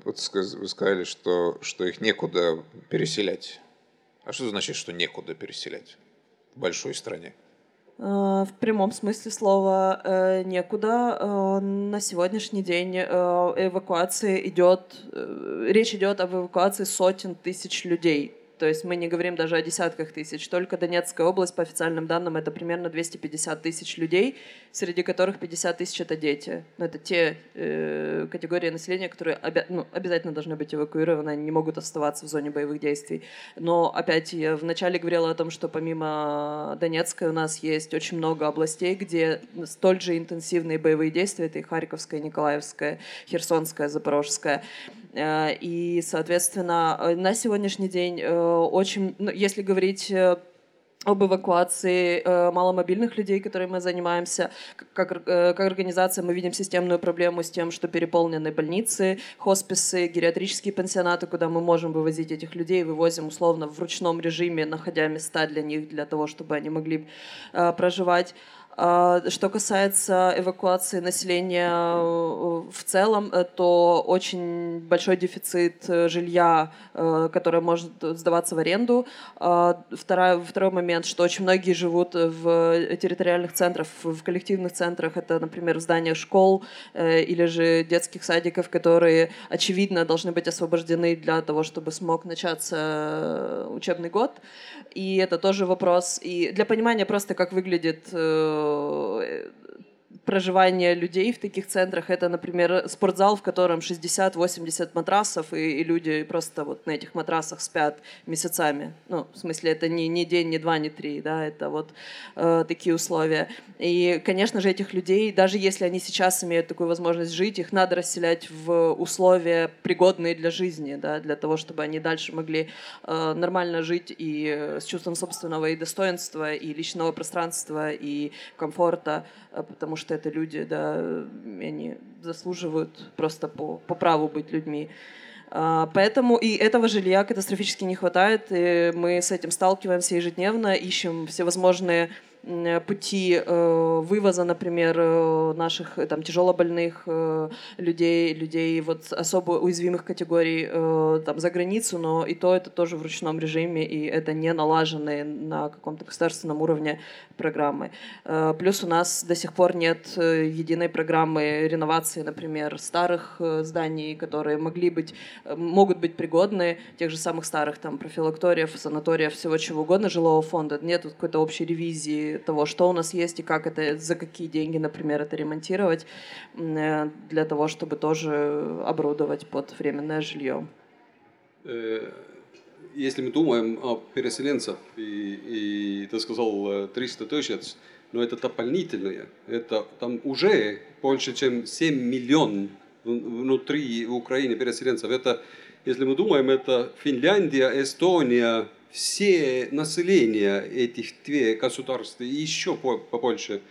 вот вы сказали, что, что их некуда переселять. А что значит, что некуда переселять? большой стране? Э, в прямом смысле слова э, некуда. Э, на сегодняшний день эвакуация идет, речь идет об эвакуации сотен тысяч людей то есть мы не говорим даже о десятках тысяч. Только Донецкая область, по официальным данным, это примерно 250 тысяч людей, среди которых 50 тысяч — это дети. Но это те э, категории населения, которые обя- ну, обязательно должны быть эвакуированы, они не могут оставаться в зоне боевых действий. Но опять я вначале говорила о том, что помимо Донецкой у нас есть очень много областей, где столь же интенсивные боевые действия. Это и Харьковская, и Николаевская, Херсонская, Запорожская. Э, и, соответственно, э, на сегодняшний день э, очень, ну, если говорить об эвакуации э, маломобильных людей, которыми мы занимаемся. Как, э, как организация мы видим системную проблему с тем, что переполнены больницы, хосписы, гериатрические пансионаты, куда мы можем вывозить этих людей, вывозим условно в ручном режиме, находя места для них, для того, чтобы они могли э, проживать. А, что касается эвакуации населения э, в целом, э, то очень большой дефицит э, жилья, которое может сдаваться в аренду. А, второй, второй момент, что очень многие живут в территориальных центрах, в коллективных центрах. Это, например, в зданиях школ или же детских садиков, которые, очевидно, должны быть освобождены для того, чтобы смог начаться учебный год. И это тоже вопрос. И для понимания просто, как выглядит э, проживание людей в таких центрах. Это, например, спортзал, в котором 60-80 матрасов, и, и люди просто вот на этих матрасах спят месяцами. Ну, в смысле, это не, не день, не два, не три, да, это вот э, такие условия. И, конечно же, этих людей, даже если они сейчас имеют такую возможность жить, их надо расселять в условия, пригодные для жизни, да, для того, чтобы они дальше могли э, нормально жить и э, с чувством собственного и достоинства, и личного пространства, и комфорта, э, потому что это люди, да, они заслуживают просто по, по праву быть людьми. А, поэтому и этого жилья катастрофически не хватает, и мы с этим сталкиваемся ежедневно, ищем всевозможные пути э, вывоза, например, э, наших там тяжелобольных людей, людей вот особо уязвимых категорий там за границу, но и то это тоже в ручном режиме, и это не налаженные на каком-то государственном уровне программы. Плюс у нас до сих пор нет единой программы реновации, например, старых зданий, которые могли быть, могут быть пригодны, тех же самых старых там профилакториев, санаториев, всего чего угодно жилого фонда. Нет какой-то общей ревизии того, что у нас есть и как это, за какие деньги, например, это ремонтировать, э, для того, чтобы тоже оборудовать под временное жилье. Э, если мы думаем о переселенцах, и, и ты сказал 300 э, тысяч, но это дополнительное, это там уже больше, чем 7 миллионов внутри Украины переселенцев. Это, если мы думаем, это Финляндия, Эстония, все население этих две государств и еще побольше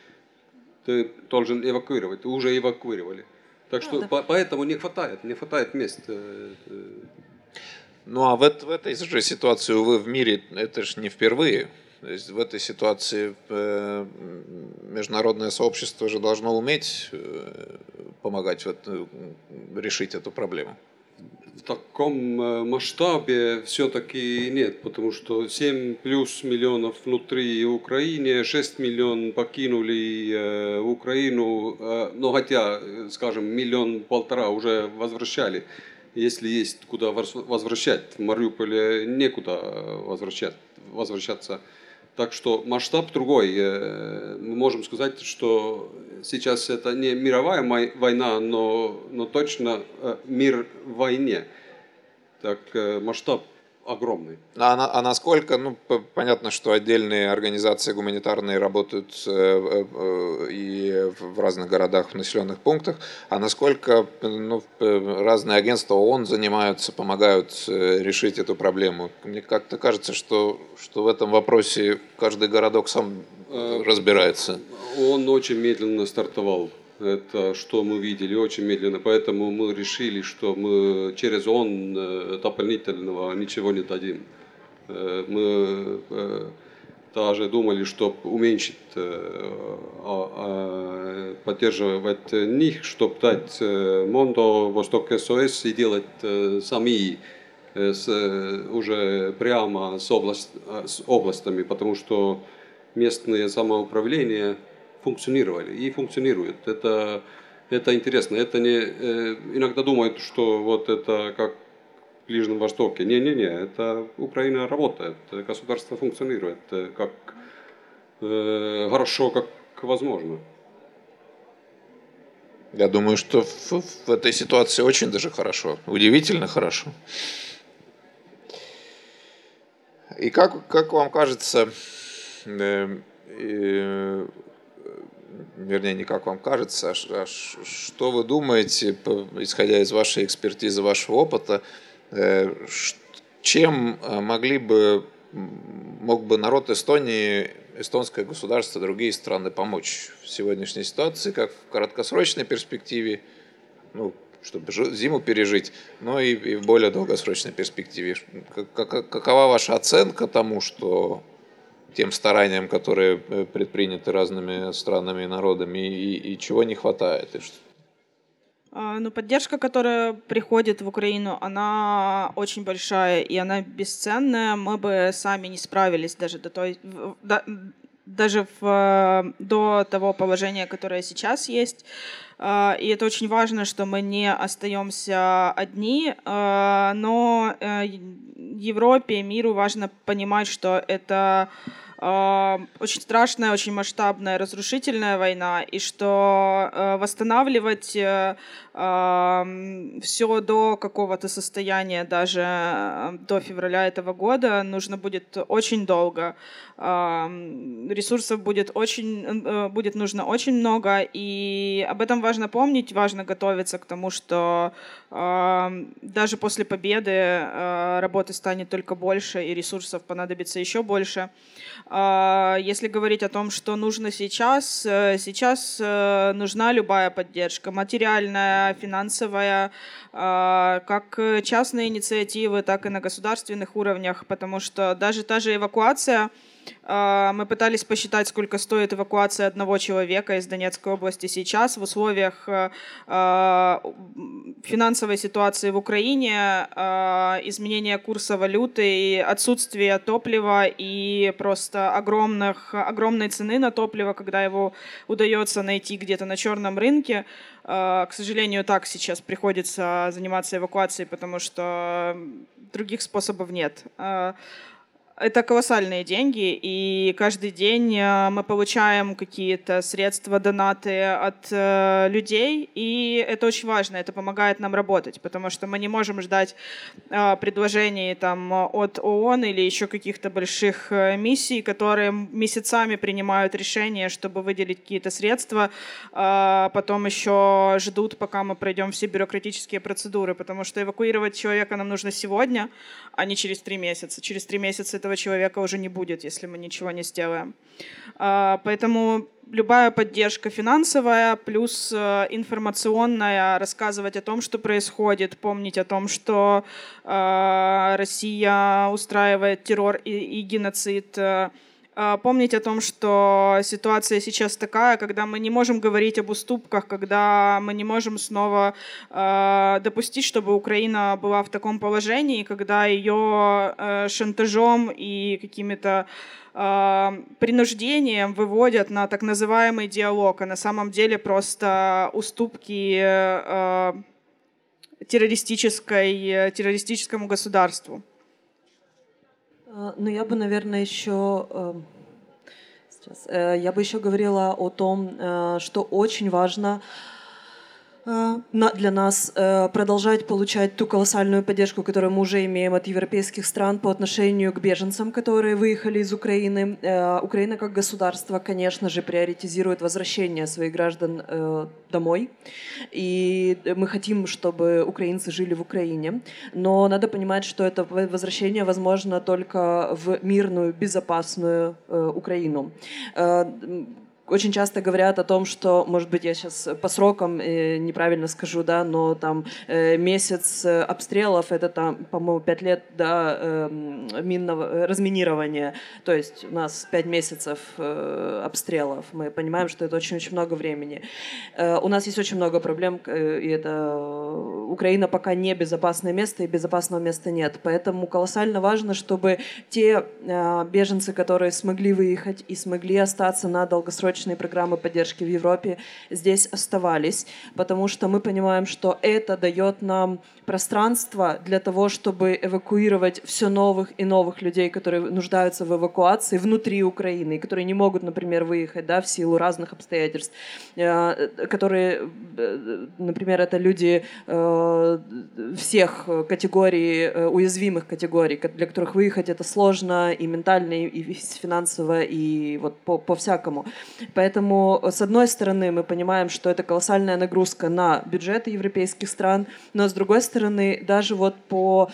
ты должен эвакуировать, ты уже эвакуировали. Так что да, да. поэтому не хватает, не хватает мест. Э, ну а в, в этой же ситуации, увы, в мире это же не впервые. То есть в этой ситуации э, международное сообщество же должно уметь э, помогать вот, решить эту проблему. В таком масштабе все-таки нет, потому что 7 плюс миллионов внутри Украины, 6 миллионов покинули Украину, но хотя, скажем, миллион полтора уже возвращали если есть куда возвращать. В Мариуполе некуда возвращать, возвращаться. Так что масштаб другой. Э, мы можем сказать, что сейчас это не мировая война, но, но точно э, мир в войне. Так э, масштаб огромный. А, а насколько, ну, понятно, что отдельные организации гуманитарные работают э, э, и в разных городах, в населенных пунктах, а насколько ну, разные агентства ООН занимаются, помогают э, решить эту проблему? Мне как-то кажется, что, что в этом вопросе каждый городок сам разбирается. Он очень медленно стартовал это что мы видели очень медленно, поэтому мы решили, что мы через он э, дополнительного ничего не дадим. Э, мы э, даже думали, чтобы уменьшить, а, а, поддерживать них, чтобы дать Мондо, Восток СОС и делать сами с, уже прямо с, область, с областями, потому что местное самоуправление – функционировали и функционируют. Это, это интересно. Это не, э, иногда думают, что вот это как в Ближнем Востоке. Не-не-не, это Украина работает, государство функционирует э, как э, хорошо, как возможно. Я думаю, что в, в этой ситуации очень даже хорошо, удивительно хорошо. И как, как вам кажется, э, э, вернее, не как вам кажется, а, а что вы думаете, исходя из вашей экспертизы, вашего опыта, э, чем э, могли бы, мог бы народ Эстонии, эстонское государство, другие страны помочь в сегодняшней ситуации, как в краткосрочной перспективе, ну, чтобы зиму пережить, но и, и в более долгосрочной перспективе. Какова ваша оценка тому, что тем стараниям, которые э, предприняты разными странами и народами, и, и чего не хватает? И что... А, ну, поддержка, которая приходит в Украину, она очень большая и она бесценная. Мы бы сами не справились даже до той, до, даже в, до того положения, которое сейчас есть. А, и это очень важно, что мы не остаемся одни, а, но э, Европе, миру важно понимать, что это очень страшная, очень масштабная, разрушительная война, и что э, восстанавливать э, все до какого-то состояния, даже э, до февраля этого года, нужно будет очень долго. Ресурсов будет очень, будет нужно очень много, и об этом важно помнить, важно готовиться к тому, что даже после победы работы станет только больше, и ресурсов понадобится еще больше. А, если говорить о том, что нужно сейчас, э, сейчас э, нужна любая поддержка, материальная, финансовая, а, как частные инициативы, так и на государственных уровнях, потому что даже та же эвакуация мы пытались посчитать, сколько стоит эвакуация одного человека из Донецкой области сейчас в условиях э, а, финансовой ситуации в Украине, а, изменения курса валюты, и отсутствия топлива и просто огромных, огромной цены на топливо, когда его удается найти где-то на черном рынке. К сожалению, так сейчас приходится заниматься эвакуацией, потому что других способов нет. Это колоссальные деньги, и каждый день э, мы получаем какие-то средства, донаты от э, людей, и это очень важно, это помогает нам работать, потому что мы не можем ждать э, предложений там, от ООН или еще каких-то больших э, миссий, которые месяцами принимают решения, чтобы выделить какие-то средства, э, потом еще ждут, пока мы пройдем все бюрократические процедуры, потому что эвакуировать человека нам нужно сегодня, а не через три месяца. Через три месяца этого человека уже не будет, если мы ничего не сделаем. А, поэтому любая поддержка финансовая плюс э, информационная, рассказывать о том, что происходит, помнить о том, что э, Россия устраивает террор и, и геноцид, э, помнить о том, что ситуация сейчас такая, когда мы не можем говорить об уступках, когда мы не можем снова э, допустить, чтобы Украина была в таком положении, когда ее э, шантажом и какими-то э, принуждением выводят на так называемый диалог, а на самом деле просто уступки э, террористической, террористическому государству. Ну, я бы, наверное, еще сейчас, я бы еще говорила о том, что очень важно Э, для нас э, продолжать получать ту колоссальную поддержку, которую мы уже имеем от европейских стран по отношению к беженцам, которые выехали из Украины. Э, Украина как государство, конечно же, приоритизирует возвращение своих граждан домой. И мы хотим, чтобы украинцы жили в Украине. Но надо понимать, что это возвращение возможно только в мирную, безопасную Украину очень часто говорят о том, что, может быть, я сейчас по срокам э, неправильно скажу, да, но там э, месяц обстрелов это там, по-моему, пять лет да, э, минного разминирования. То есть у нас пять месяцев э, обстрелов. Мы понимаем, что это очень-очень много времени. Э, у нас есть очень много проблем, э, и это Украина пока не безопасное место, и безопасного места нет. Поэтому колоссально важно, чтобы те э, беженцы, которые смогли выехать и смогли остаться на долгосрочном долгосрочные программы поддержки в Европе здесь оставались, потому что мы понимаем, что это дает нам пространство для того, чтобы эвакуировать все новых и новых людей, которые нуждаются в эвакуации внутри Украины, которые не могут, например, выехать да, в силу разных обстоятельств, э, которые, э, например, это люди э, всех категорий, уязвимых категорий, для которых выехать это сложно и ментально, и финансово, и вот по, по всякому. Поэтому, с одной стороны, мы понимаем, что это колоссальная нагрузка на бюджеты европейских стран, но с другой стороны, даже вот по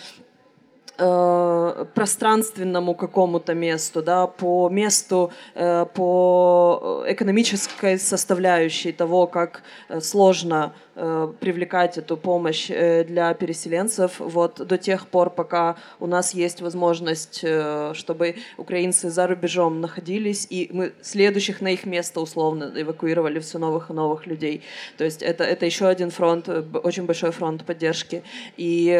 э, пространственному какому-то месту, да, по месту, э, по экономической составляющей того, как э, сложно Э, привлекать эту помощь э, для переселенцев вот до тех пор, пока у нас есть возможность, э, чтобы украинцы за рубежом находились, и мы следующих на их место условно эвакуировали все новых и новых людей. То есть это, это еще один фронт, очень большой фронт поддержки. И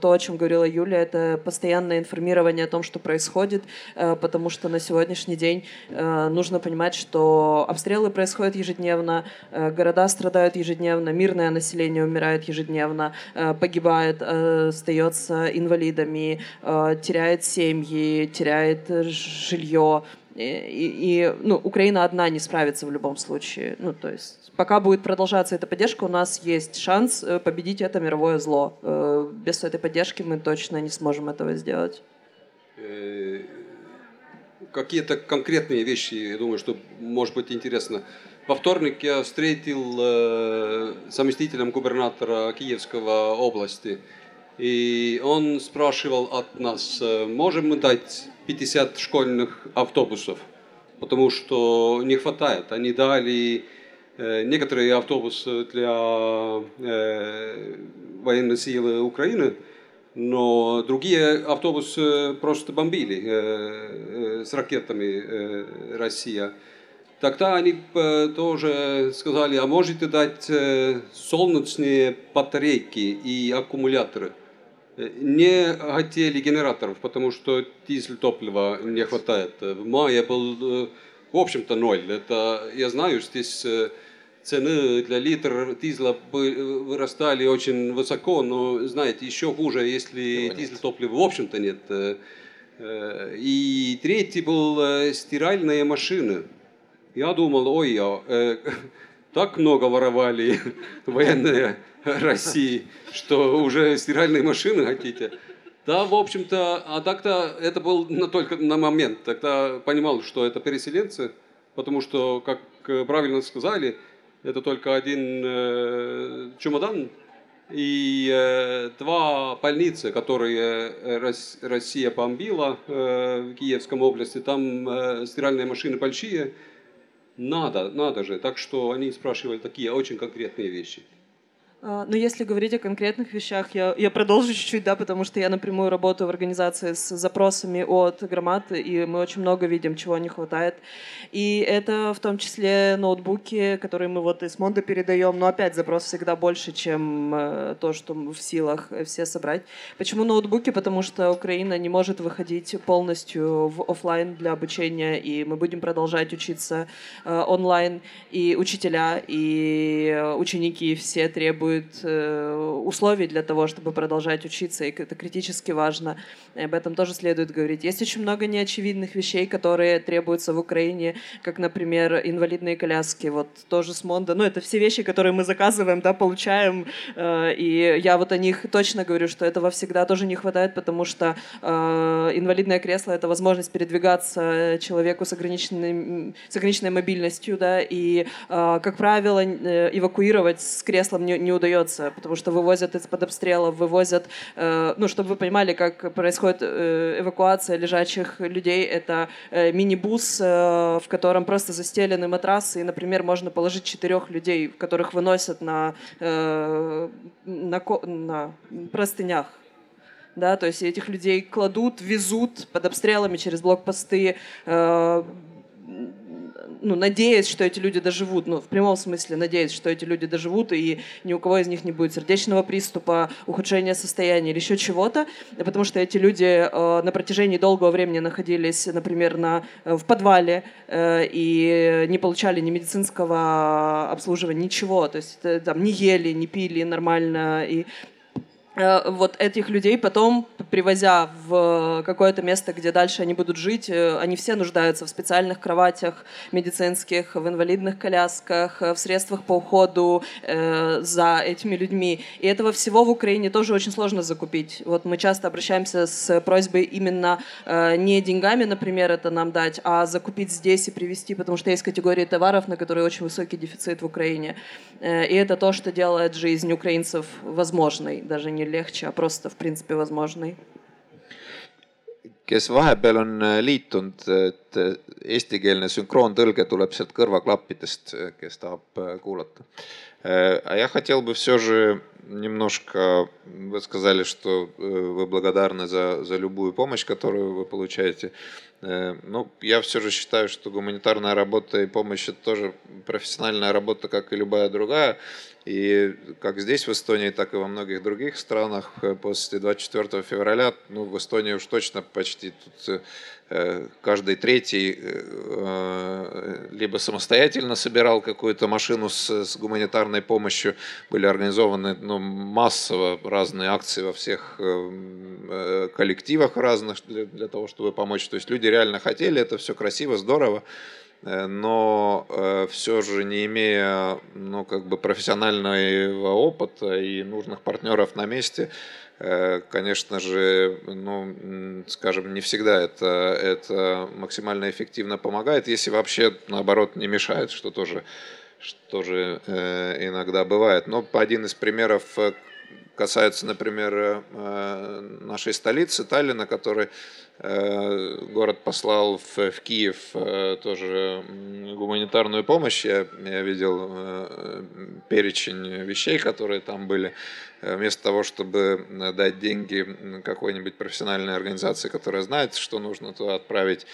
то, о чем говорила Юля, это постоянное информирование о том, что происходит, потому что на сегодняшний день нужно понимать, что обстрелы происходят ежедневно, города страдают ежедневно, мирное население умирает ежедневно, э, погибает, э, остается инвалидами, э, теряет семьи, теряет жилье. И, и ну, Украина одна не справится в любом случае. Ну, то есть, пока будет продолжаться эта поддержка, у нас есть шанс победить это мировое зло. Без этой поддержки мы точно не сможем этого сделать. Какие-то конкретные вещи, я думаю, что может быть интересно во вторник я встретил э, заместителем губернатора Киевского области. И он спрашивал от нас, э, можем мы дать 50 школьных автобусов, потому что не хватает. Они дали э, некоторые автобусы для военной силы Украины, но другие автобусы просто бомбили с ракетами Россия. Тогда они э, тоже сказали, а можете дать э, солнечные батарейки и аккумуляторы. Э, не хотели генераторов, потому что дизель топлива не хватает. В мае был, в общем-то, ноль. Это, я знаю, здесь цены для литра дизеля вырастали очень высоко, но, знаете, еще хуже, если дизель топлива в общем-то нет. И третий был стиральные машины. Я думал, ой, я, э, так много воровали военные России, что уже стиральные машины хотите. Да, в общем-то, а так-то это был на, только на момент. Тогда понимал, что это переселенцы, потому что, как правильно сказали, это только один э, чемодан и э, два больницы, которые э, Россия бомбила э, в Киевском области. Там э, стиральные машины большие – надо, надо же. Так что они спрашивали такие очень конкретные вещи. А, Но если говорить о конкретных вещах, я, я продолжу чуть-чуть, да, потому что я напрямую работаю в организации с запросами от громад, и мы очень много видим, чего не хватает. И это в том числе ноутбуки, которые мы вот из Монда передаем, но опять запрос всегда больше, чем э, то, что мы в силах все собрать. Почему ноутбуки? Потому что Украина не может выходить полностью в офлайн для обучения, и мы будем продолжать учиться э, онлайн, и учителя, и ученики все требуют требует э, условий для того, чтобы продолжать учиться, и это критически важно. И об этом тоже следует говорить. Есть очень много неочевидных вещей, которые требуются в Украине, как, например, инвалидные коляски. Вот тоже с Монда. Ну, это все вещи, которые мы заказываем, да, получаем. Э, и я вот о них точно говорю, что этого всегда тоже не хватает, потому что э, инвалидное кресло — это возможность передвигаться человеку с, ограниченной, с ограниченной мобильностью, да, и, как правило, эвакуировать с креслом не, не удается, потому что вывозят из-под обстрелов, вывозят, э, ну, чтобы вы понимали, как происходит э, эвакуация лежачих людей, это э, мини-бус, в котором просто застелены матрасы, и, например, можно положить четырех людей, которых выносят на, на, на простынях. Да, то есть этих людей кладут, везут под обстрелами через блокпосты, ну, надеясь, что эти люди доживут, ну, в прямом смысле надеясь, что эти люди доживут, и ни у кого из них не будет сердечного приступа, ухудшения состояния или еще чего-то, потому что эти люди э, на протяжении долгого времени находились, например, на, э, в подвале э, и не получали ни медицинского обслуживания, ничего, то есть э, там не ели, не пили нормально, и вот этих людей потом, привозя в какое-то место, где дальше они будут жить, э, они все нуждаются в специальных кроватях медицинских, в инвалидных колясках, э, в средствах по уходу э, за этими людьми. И этого всего в Украине тоже очень сложно закупить. Вот мы часто обращаемся с просьбой именно э, не деньгами, например, это нам дать, а закупить здесь и привезти, потому что есть категории товаров, на которые очень высокий дефицит в Украине. Э, и это то, что делает жизнь украинцев возможной, даже не lehče, a просто в принципе возможный. kes vahepeal on äh, liitunud, et äh, eestikeelne sünkroontõlge tuleb sealt kõrvaklappidest, äh, kes tahab kuulata. А я хотел бы все же немножко, вы сказали, что вы благодарны за, за любую помощь, которую вы получаете. Ну, я все же считаю, что гуманитарная работа и помощь это тоже профессиональная работа, как и любая другая. И как здесь, в Эстонии, так и во многих других странах э, после 24 февраля, ну, в Эстонии уж точно почти тут э, каждый третий э, либо самостоятельно собирал какую-то машину с, с гуманитарной помощью, были организованы ну, массово разные акции во всех коллективах разных для, для того, чтобы помочь. То есть люди реально хотели, это все красиво, здорово. Э, но э, все же не имея ну, как бы профессионального опыта и нужных партнеров на месте, э, конечно же, ну, скажем, не всегда это, это максимально эффективно помогает, если вообще, наоборот, не мешает, что тоже, что же иногда бывает. Но один из примеров касается, например, нашей столицы Таллина, который Э, город послал в, в Киев э, тоже гуманитарную помощь. Я, я видел э, перечень вещей, которые там были. Вместо того, чтобы дать деньги какой-нибудь профессиональной организации, которая знает, что нужно туда отправить,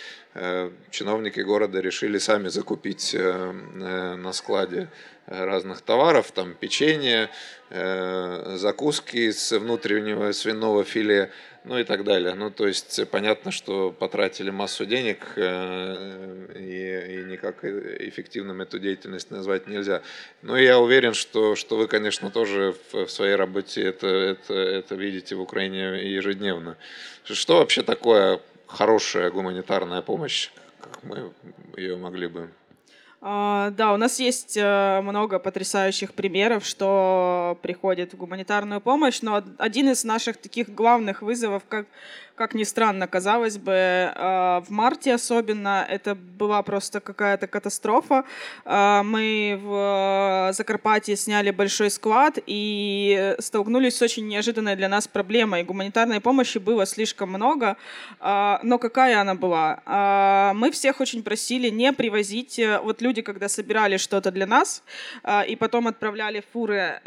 чиновники города решили сами закупить на складе разных товаров, там печенье, закуски из внутреннего свиного филе, ну и так далее. Ну, то есть понятно, что потратили массу денег, э, и, и никак эффективным эту деятельность назвать нельзя. Но я уверен, что, что вы, конечно, тоже в, в своей работе это, это, это видите в Украине ежедневно. Что вообще такое хорошая гуманитарная помощь, как мы ее могли бы Uh, да, у нас есть uh, много потрясающих примеров, что приходит в гуманитарную помощь, но один из наших таких главных вызовов, как как ни странно, казалось бы, э, в марте особенно это была просто какая-то катастрофа. Э, мы в Закарпатье сняли большой склад и столкнулись с очень неожиданной для нас проблемой. Гуманитарной помощи было слишком много, но какая она была? Мы всех очень просили не привозить, вот люди, когда собирали что-то для нас и потом отправляли фуры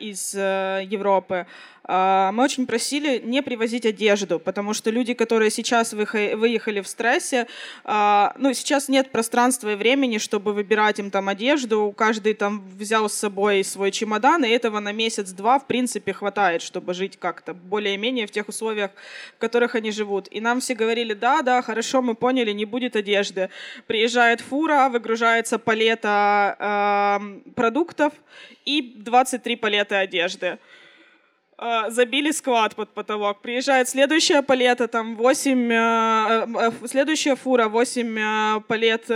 из Европы, мы очень просили не привозить одежду, потому что люди, которые сейчас выехали в стрессе, а, ну, сейчас нет пространства и времени, чтобы выбирать им там одежду. Каждый там взял с собой свой чемодан, и этого на месяц-два, в принципе, хватает, чтобы жить как-то более-менее в тех условиях, в которых они живут. И нам все говорили, да, да, хорошо, мы поняли, не будет одежды. Приезжает фура, выгружается палета продуктов и 23 палеты одежды. А, забили склад под потолок. Приезжает следующая палета, там 8, э, э, следующая фура, 8 э, палет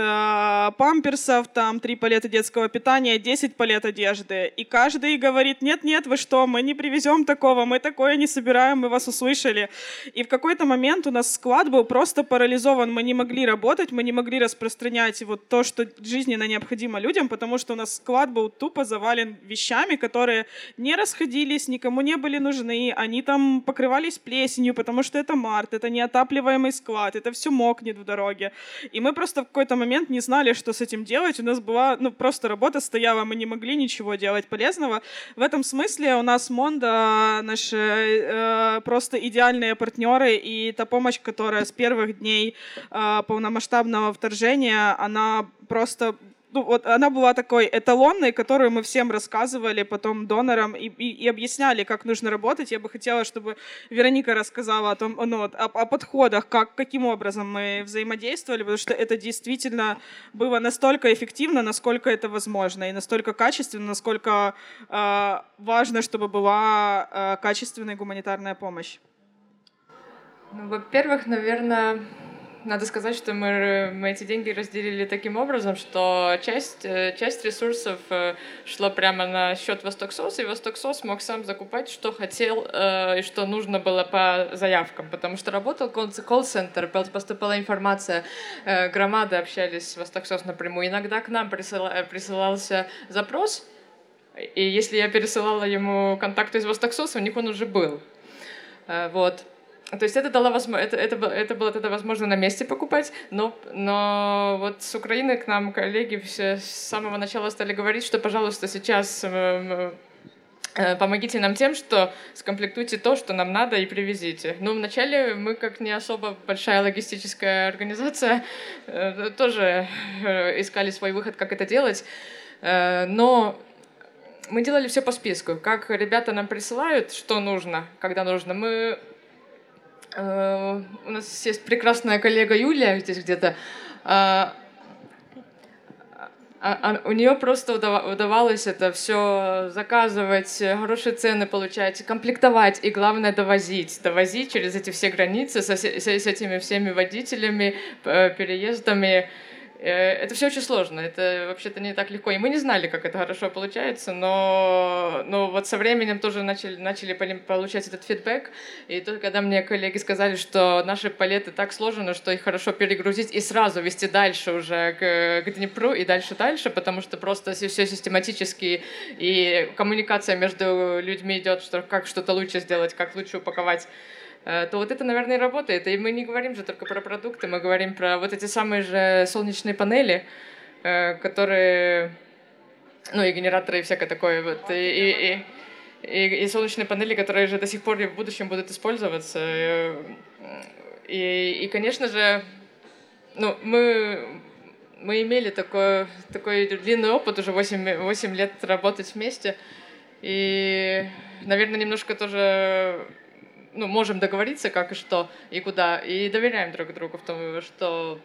памперсов, там 3 палета детского питания, 10 палет одежды. И каждый говорит, нет-нет, вы что, мы не привезем такого, мы такое не собираем, мы вас услышали. И в какой-то момент у нас склад был просто парализован, мы не могли работать, мы не могли распространять вот то, что жизненно необходимо людям, потому что у нас склад был тупо завален вещами, которые не расходились, никому не были были нужны, они там покрывались плесенью, потому что это март, это неотапливаемый склад, это все мокнет в дороге. И мы просто в какой-то момент не знали, что с этим делать. У нас была, ну, просто работа стояла, мы не могли ничего делать полезного. В этом смысле у нас Монда, наши э, просто идеальные партнеры, и та помощь, которая с первых дней э, полномасштабного вторжения, она просто ну, вот она была такой эталонной, которую мы всем рассказывали потом донорам и, и, и объясняли, как нужно работать. Я бы хотела, чтобы Вероника рассказала о том, ну, о, о подходах, как, каким образом мы взаимодействовали, потому что это действительно было настолько эффективно, насколько это возможно, и настолько качественно, насколько э, важно, чтобы была э, качественная гуманитарная помощь. Ну, во-первых, наверное, надо сказать, что мы, мы эти деньги разделили таким образом, что часть, э, часть ресурсов э, шло прямо на счет Востоксос, и Востоксос мог сам закупать, что хотел э, и что нужно было по заявкам, потому что работал колл-центр, поступала информация, громады общались с Востоксос напрямую. Иногда к нам присылался запрос, и если я пересылала ему контакты из Востоксоса, у них он уже был. Вот. То есть это, дало возможность, это, это, это было тогда возможно на месте покупать, но, но вот с Украины к нам коллеги все с самого начала стали говорить, что, пожалуйста, сейчас э, э, помогите нам тем, что скомплектуйте то, что нам надо, и привезите. Ну, вначале мы, как не особо большая логистическая организация, э, тоже искали свой выход, как это делать, но мы делали все по списку. Как ребята нам присылают, что нужно, когда нужно, мы у нас есть прекрасная коллега Юлия здесь где-то. А, а, а у нее просто удавалось это все заказывать, хорошие цены получать, комплектовать и, главное, довозить. Довозить через эти все границы с, с, с этими всеми водителями, переездами. Э, это все очень сложно, это вообще-то не так легко. И мы не знали, как это хорошо получается, но, но вот со временем тоже начали, начали получать этот фидбэк. И только когда мне коллеги сказали, что наши палеты так сложены, что их хорошо перегрузить и сразу вести дальше уже к, к Днепру и дальше-дальше, потому что просто все систематически и коммуникация между людьми идет, что как что-то лучше сделать, как лучше упаковать то вот это, наверное, и работает. И мы не говорим же только про продукты, мы говорим про вот эти самые же солнечные панели, э, которые, ну и генераторы и всякое такое. Вот, и, и, и, и солнечные панели, которые же до сих пор и в будущем будут использоваться. И, и конечно же, ну, мы, мы имели такой, такой длинный опыт, уже 8, 8 лет работать вместе. И, наверное, немножко тоже ну, можем договориться, как и что, и куда, и доверяем друг другу в том, что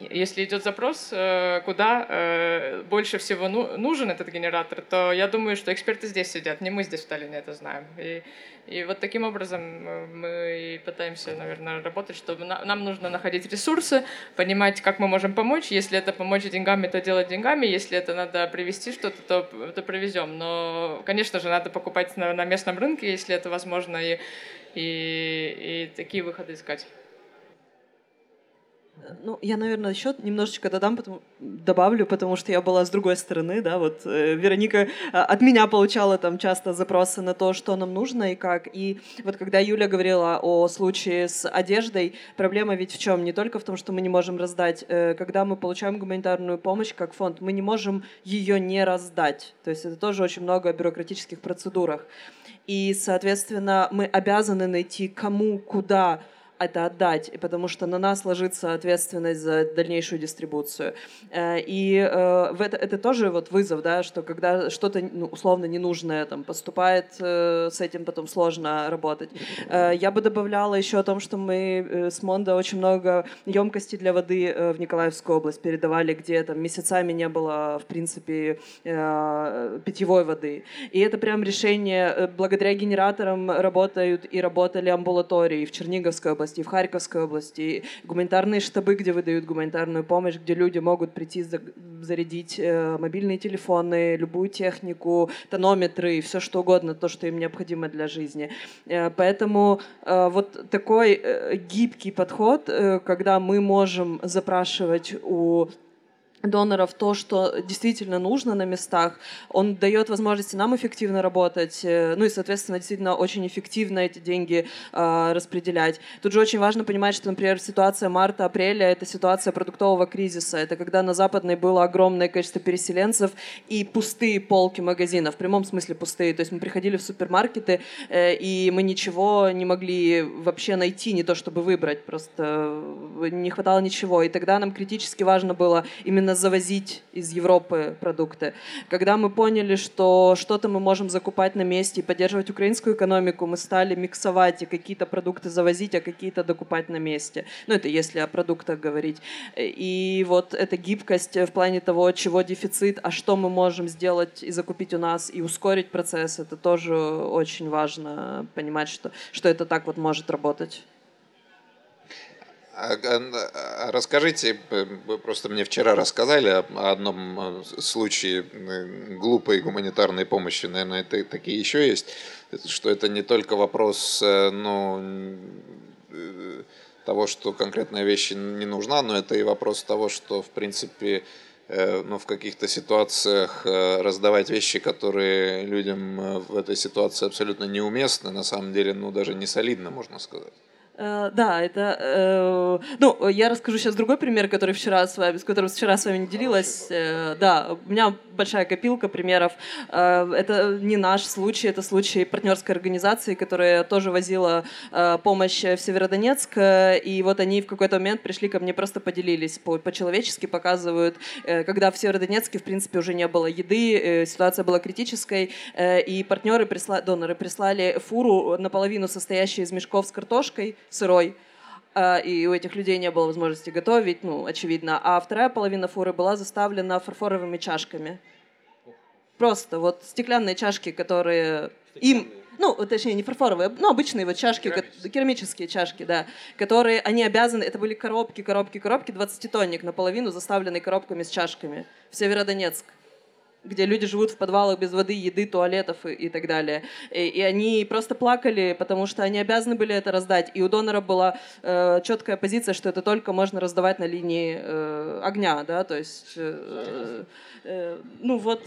если идет запрос, э, куда э, больше всего ну, нужен этот генератор, то я думаю, что эксперты здесь сидят, не мы здесь в Сталине это знаем. И, и вот таким образом э, мы пытаемся, наверное, работать, чтобы нам нужно находить ресурсы, понимать, как мы можем помочь. Если это помочь деньгами, то делать деньгами. Если это надо привезти что-то, то, то привезем. Но, конечно же, надо покупать на, на местном рынке, если это возможно. И и, и такие выходы искать. Ну, я, наверное, еще немножечко додам, потому, добавлю, потому что я была с другой стороны, да, вот э, Вероника э, от меня получала там часто запросы на то, что нам нужно и как. И вот когда Юля говорила о случае с одеждой, проблема ведь в чем? Не только в том, что мы не можем раздать. Э, когда мы получаем гуманитарную помощь как фонд, мы не можем ее не раздать. То есть это тоже очень много о бюрократических процедурах. И, соответственно, мы обязаны найти кому, куда это отдать, потому что на нас ложится ответственность за дальнейшую дистрибуцию. Э, и э, это, это тоже вот вызов, да, что когда что-то ну, условно ненужное там поступает, э, с этим потом сложно работать. Я бы добавляла еще о том, что мы с Мондо очень много емкостей для воды в Николаевскую область передавали, где там месяцами не было, в принципе, питьевой воды. И это прям решение, благодаря генераторам работают и работали амбулатории в Черниговской области, области, в Харьковской области, гуманитарные штабы, где выдают гуманитарную помощь, где люди могут прийти зарядить э, мобильные телефоны, любую технику, тонометры и все что угодно, то, что им необходимо для жизни. Э, поэтому э, вот такой гибкий подход, когда мы можем запрашивать у доноров то, что действительно нужно на местах. Он дает возможности нам эффективно работать, э, ну и, соответственно, действительно очень эффективно эти деньги э, распределять. Тут же очень важно понимать, что, например, ситуация марта-апреля — это ситуация продуктового кризиса. Это когда на Западной было огромное количество переселенцев и пустые полки магазинов, в прямом смысле пустые. То есть мы приходили в супермаркеты, э, и мы ничего не могли вообще найти, не то чтобы выбрать, просто не хватало ничего. И тогда нам критически важно было именно завозить из Европы продукты. Когда мы поняли, что что-то мы можем закупать на месте и поддерживать украинскую экономику, мы стали миксовать и какие-то продукты завозить, а какие-то докупать на месте. Ну, это если о продуктах говорить. И вот эта гибкость в плане того, чего дефицит, а что мы можем сделать и закупить у нас, и ускорить процесс, это тоже очень важно понимать, что, что это так вот может работать. А, а, расскажите, вы просто мне вчера рассказали о одном э, случае э, глупой гуманитарной помощи, наверное, это, такие еще есть, что это не только вопрос э, ну, того, что конкретная вещь не нужна, но это и вопрос того, что, в принципе, ну, в каких-то ситуациях раздавать вещи, которые людям в этой ситуации абсолютно неуместны, на самом деле, ну, даже не солидно, можно сказать. Э, да, это... Э, ну, я расскажу сейчас другой пример, который вчера с вами, с которым вчера с вами не делилась. Э, да, у меня большая копилка примеров. Это не наш случай, это случай партнерской организации, которая тоже возила помощь в Северодонецк. И вот они в какой-то момент пришли ко мне, просто поделились по-человечески, показывают, когда в Северодонецке, в принципе, уже не было еды, ситуация была критической, и партнеры, присла... доноры прислали фуру наполовину состоящую из мешков с картошкой, сырой, а, и у этих людей не было возможности готовить, ну, очевидно. А вторая половина фуры была заставлена фарфоровыми чашками. Просто вот стеклянные чашки, которые им, ну, точнее, не фарфоровые, ну, обычные вот чашки, керамические, керамические чашки, да, которые они обязаны, это были коробки, коробки, коробки, 20-тонник наполовину заставленные коробками с чашками в Северодонецк где люди живут в подвалах без воды, еды, туалетов и, и так далее. И, и они просто плакали, потому что они обязаны были это раздать. И у донора была э, четкая позиция, что это только можно раздавать на линии э, огня, да, то есть, э, э, ну вот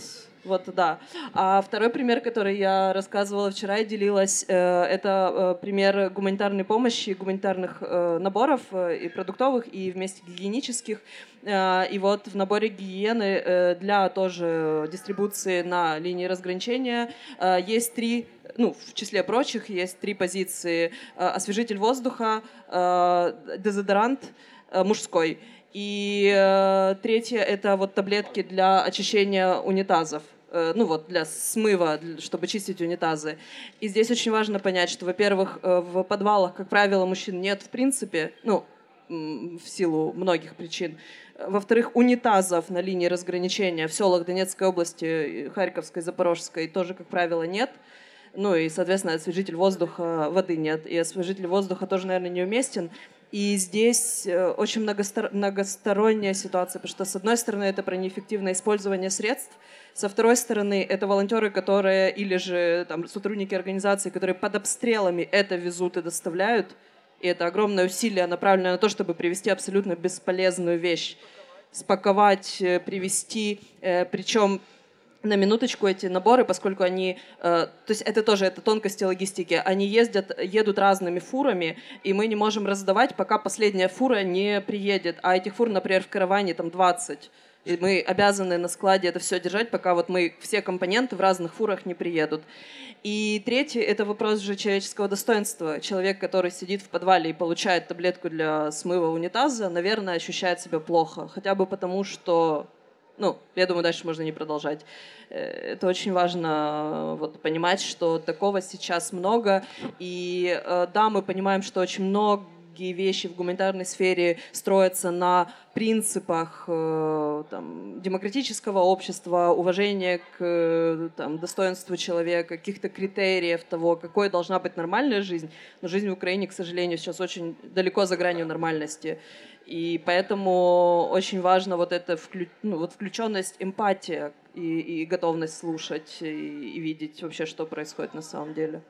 вот, да. А второй пример, который я рассказывала вчера и делилась, э, это э, пример гуманитарной помощи, гуманитарных э, наборов и продуктовых, и вместе гигиенических. И вот в наборе гигиены для тоже дистрибуции на линии разграничения есть три ну, в числе прочих, есть три позиции. Освежитель воздуха, дезодорант мужской. И третье это вот таблетки для очищения унитазов. Э, ну вот, для смыва, чтобы чистить унитазы. И здесь очень важно понять, что, во-первых, э, в подвалах, как правило, мужчин нет в принципе, ну, в силу многих причин. Во-вторых, унитазов на линии разграничения в селах Донецкой области, Харьковской, Запорожской тоже, как правило, нет. Ну и, соответственно, освежитель воздуха, воды нет. И освежитель воздуха тоже, наверное, неуместен. И здесь э, очень многостор- многосторонняя ситуация, потому что, с одной стороны, это про неэффективное использование средств, со второй стороны, это волонтеры, которые, или же там, сотрудники организации, которые под обстрелами это везут и доставляют, и это огромное усилие, направленное на то, чтобы привести абсолютно бесполезную вещь, спаковать, э, привести, э, причем на минуточку эти наборы, поскольку они, э, то есть это тоже это тонкости логистики, они ездят, едут разными фурами, и мы не можем раздавать, пока последняя фура не приедет, а этих фур, например, в караване там 20. И мы обязаны на складе это все держать, пока вот мы все компоненты в разных фурах не приедут. И третье — это вопрос же человеческого достоинства. Человек, который сидит в подвале и получает таблетку для смыва унитаза, наверное, ощущает себя плохо. Хотя бы потому, что ну, я думаю, дальше можно не продолжать. Э, это очень важно вот, понимать, что такого сейчас много. И э, да, мы понимаем, что очень много многие вещи в гуманитарной сфере строятся на принципах э, там, демократического общества, уважения к там, достоинству человека, каких-то критериев того, какой должна быть нормальная жизнь. Но жизнь в Украине, к сожалению, сейчас очень далеко за гранью нормальности. И поэтому очень важно вот эта вклю... ну, вот включенность, эмпатия и, и готовность слушать и, и видеть вообще, что происходит на самом деле.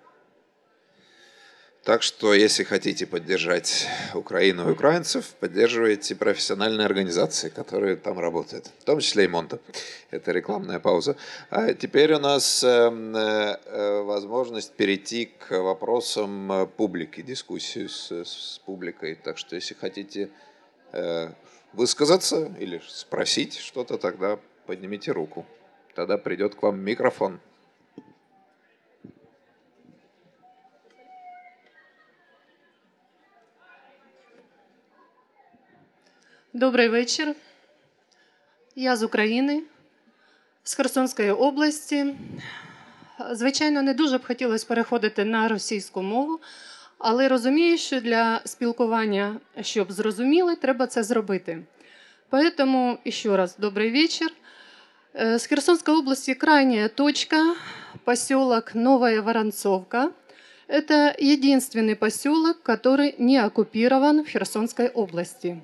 Так что, если хотите поддержать Украину и украинцев, поддерживайте профессиональные организации, которые там работают, в том числе и Монта. Это рекламная пауза. А теперь у нас э, э, возможность перейти к вопросам э, публики, дискуссию с, с публикой. Так что, если хотите высказаться или спросить что-то, тогда поднимите руку. Тогда придет к вам микрофон. Добрий вечір. Я з України, з Херсонської області. Звичайно, не дуже б хотілося переходити на російську мову, але розумію, що для спілкування, щоб зрозуміли, треба це зробити. Поэтому еще раз добрый вечер. С Херсонской области крайняя точка, поселок Новая Воронцовка. Это единственный поселок, который не оккупирован в Херсонской области.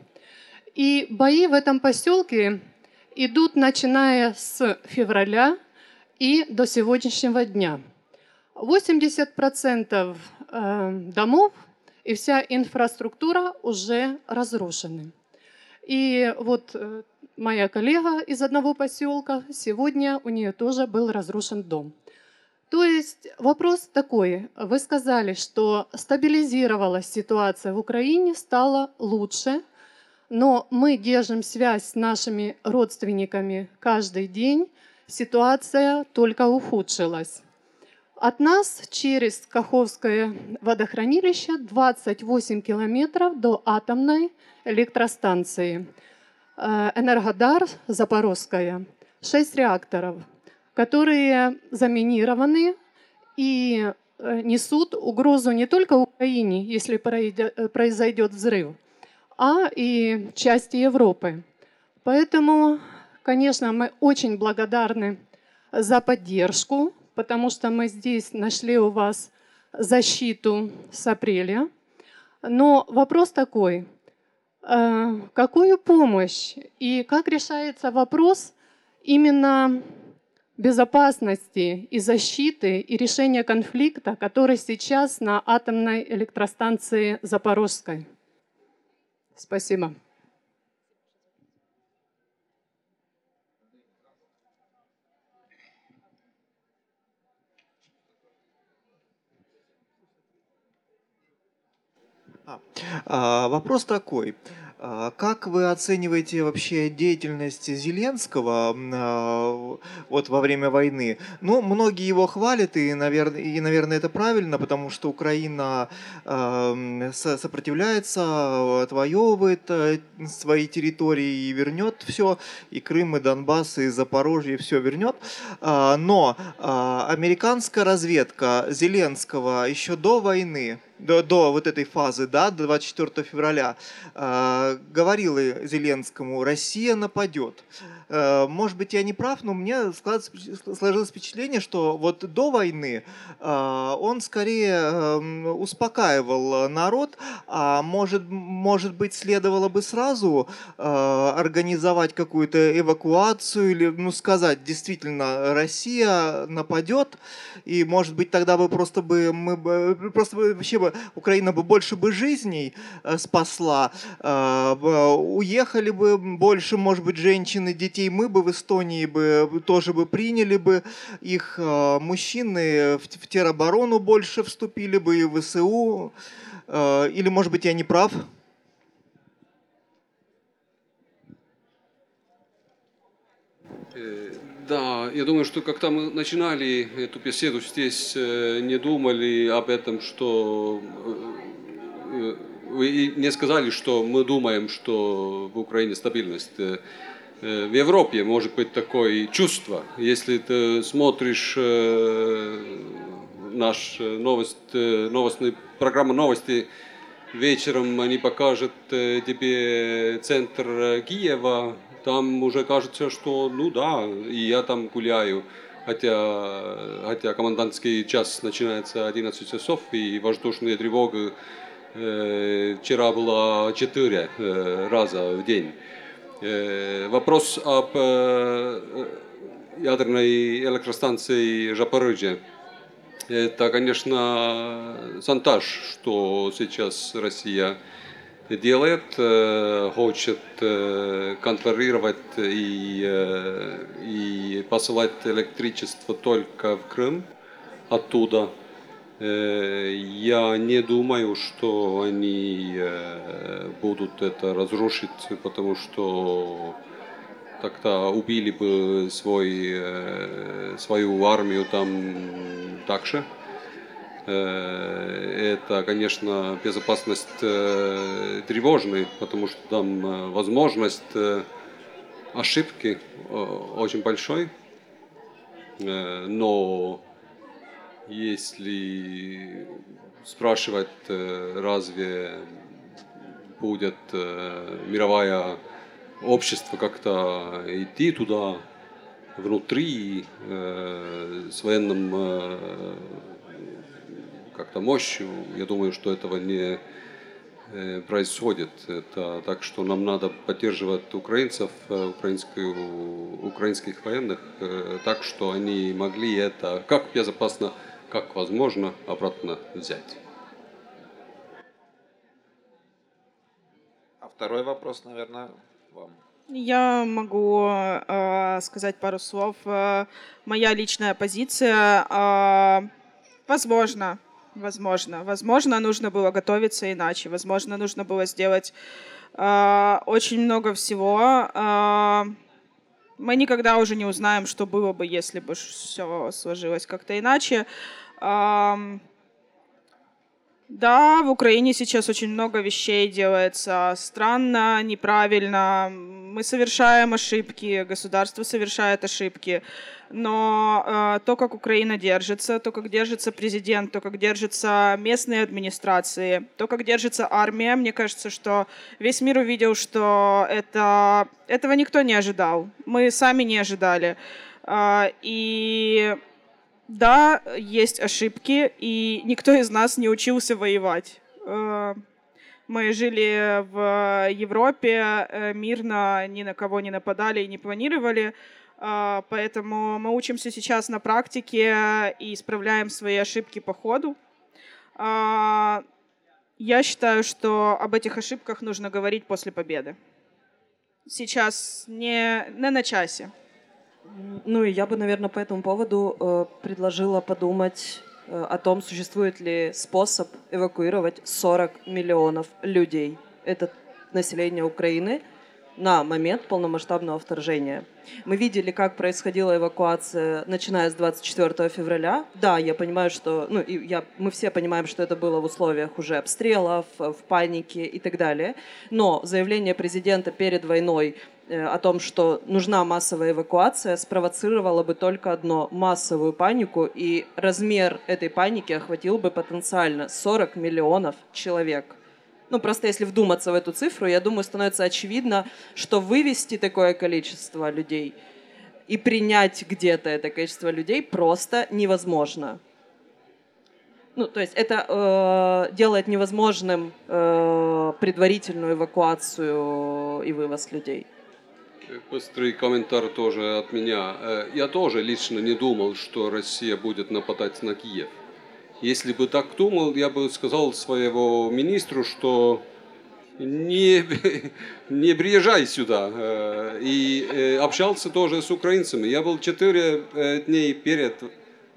И бои в этом поселке идут начиная с февраля и до сегодняшнего дня. 80% э, домов и вся инфраструктура уже разрушены. И вот э, моя коллега из одного поселка, сегодня у нее тоже был разрушен дом. То есть вопрос такой. Вы сказали, что стабилизировалась ситуация в Украине, стало лучше – но мы держим связь с нашими родственниками каждый день, ситуация только ухудшилась. От нас через Каховское водохранилище 28 километров до атомной электростанции. Э, Энергодар Запорожская. 6 реакторов, которые заминированы и э, несут угрозу не только Украине, если произойдет взрыв, а и части Европы. Поэтому, конечно, мы очень благодарны за поддержку, потому что мы здесь нашли у вас защиту с апреля. Но вопрос такой, э, какую помощь и как решается вопрос именно безопасности и защиты и решения конфликта, который сейчас на атомной электростанции Запорожской? Спасибо. А, а, вопрос такой. А как вы оцениваете вообще деятельность Зеленского а, вот во время войны? Ну, многие его хвалят, и, наверное, и, наверное это правильно, потому что Украина сопротивляется, отвоевывает э, свои территории и вернет все, и Крым, и Донбасс, и Запорожье, все вернет. А, но американская разведка Зеленского еще до войны до, до вот этой фазы, да, до 24 февраля, э, говорила Зеленскому, Россия нападет. Э, может быть, я не прав, но мне сложилось впечатление, что вот до войны э, он скорее э, успокаивал народ, а может, может быть, следовало бы сразу э, организовать какую-то эвакуацию или, ну, сказать, действительно, Россия нападет, и, может быть, тогда бы просто бы мы бы, просто бы вообще бы Украина бы больше бы жизней спасла, уехали бы больше, может быть, женщин и детей, мы бы в Эстонии бы тоже бы приняли бы их, э, мужчины в, в тероборону больше вступили бы и в ВСУ, Э, или, может быть, я не прав? Э, Да, я думаю, что когда мы начинали эту беседу здесь, э, не думали об этом, что э, э, вы не сказали, что мы думаем, что в Украине стабильность. Э, В Европе может быть такое чувство. Если ты смотришь э, наш э, новость, новостную программу новости, вечером они покажут тебе центр Киева, там уже кажется, что ну да, и я там гуляю. Хотя, хотя комендантский час начинается 11 часов, и воздушные тревоги э, вчера было 4 э, раза в день. Э, вопрос об э, ядерной электростанции Запорожье. Это, конечно, шантаж, что сейчас Россия делает, э, хочет э, контролировать и, э, и посылать электричество только в Крым оттуда. Э, Я не думаю, что они э, будут это разрушить, потому что тогда убили бы свой, э, свою армию там также. Это, конечно, безопасность тревожная, потому что там возможность ошибки очень большой. Но если спрашивать, э, разве будет э, мировое общество как-то идти туда внутри э, с военным как-то мощью, я думаю, что этого не происходит. Это так что нам надо поддерживать украинцев, украинскую, украинских военных, так что они могли это как безопасно, как возможно обратно взять. А второй вопрос, наверное, вам. Я могу э, сказать пару слов. Э, моя личная позиция. э, возможно, возможно, возможно, нужно было готовиться иначе. Возможно, нужно было сделать э, очень много всего. Э, мы никогда уже не узнаем, что было бы, если бы все сложилось как-то иначе. Да, в Украине сейчас очень много вещей делается странно, неправильно. Мы совершаем ошибки, государство совершает ошибки. Но э, то, как Украина держится, то, как держится президент, то, как держатся местные администрации, то, как держится армия, мне кажется, что весь мир увидел, что это, этого никто не ожидал. Мы сами не ожидали. А, и да, есть ошибки, и никто из нас не учился воевать. Э, Мы жили в Европе, э, мирно, ни на кого не нападали и не планировали, э, поэтому мы учимся сейчас на практике и исправляем свои ошибки по ходу. Я считаю, что об этих ошибках нужно говорить после победы. Сейчас не, не на часе. Ну и я бы, наверное, по этому поводу э, предложила подумать э, о том, существует ли способ эвакуировать 40 миллионов людей. Это население Украины на момент полномасштабного вторжения. Мы видели, как происходила эвакуация, начиная с 24 февраля. Да, я понимаю, что, ну, и я, мы все понимаем, что это было в условиях уже обстрелов, э, в панике и так далее. Но заявление президента перед войной о том, что нужна массовая эвакуация, спровоцировало бы только одно – массовую панику, и размер этой паники охватил бы потенциально 40 миллионов человек. Ну, просто если вдуматься в эту цифру, я думаю, становится очевидно, что вывести такое количество людей и принять где-то это количество людей просто невозможно. Ну, то есть это э, делает невозможным э, предварительную эвакуацию и вывоз людей. Быстрый комментарий тоже от меня. Э, Я тоже лично не думал, что Россия будет нападать на Киев. Если бы так думал, я бы сказал своего министру, что не, не приезжай сюда. Э, И э, общался тоже с украинцами. Я был четыре дней перед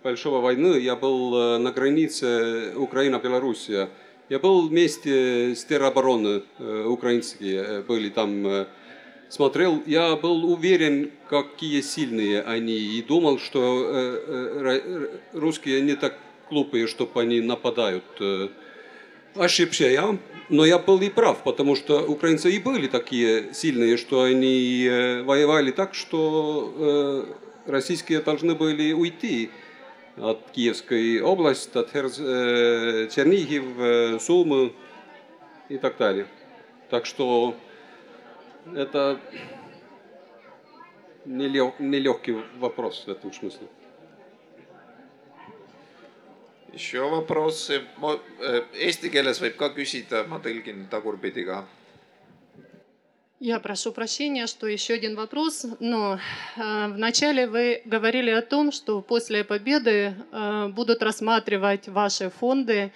большой войны, я был на границе Украина-Белоруссия. Я был вместе с теробороны украинские, были там, смотрел. Я был уверен, какие сильные они, и думал, что э, э, ра- русские не так глупые, чтобы они нападают. э. Ошибся я, но я был и прав, потому что украинцы и были такие сильные, что они э, воевали так, что э, российские должны были уйти от Киевской области, от э, Чернигів, э, Сумы и так далее. Так что это нелег- нелегкий вопрос в этом смысле. Еще? Mo- äh, Eesti keeles võib ka küsida, ma tõlgin tagurpidi ka. Я прошу прощения, что еще один вопрос, но э, вначале вы говорили о том, что после победы э, будут рассматривать ваши фонды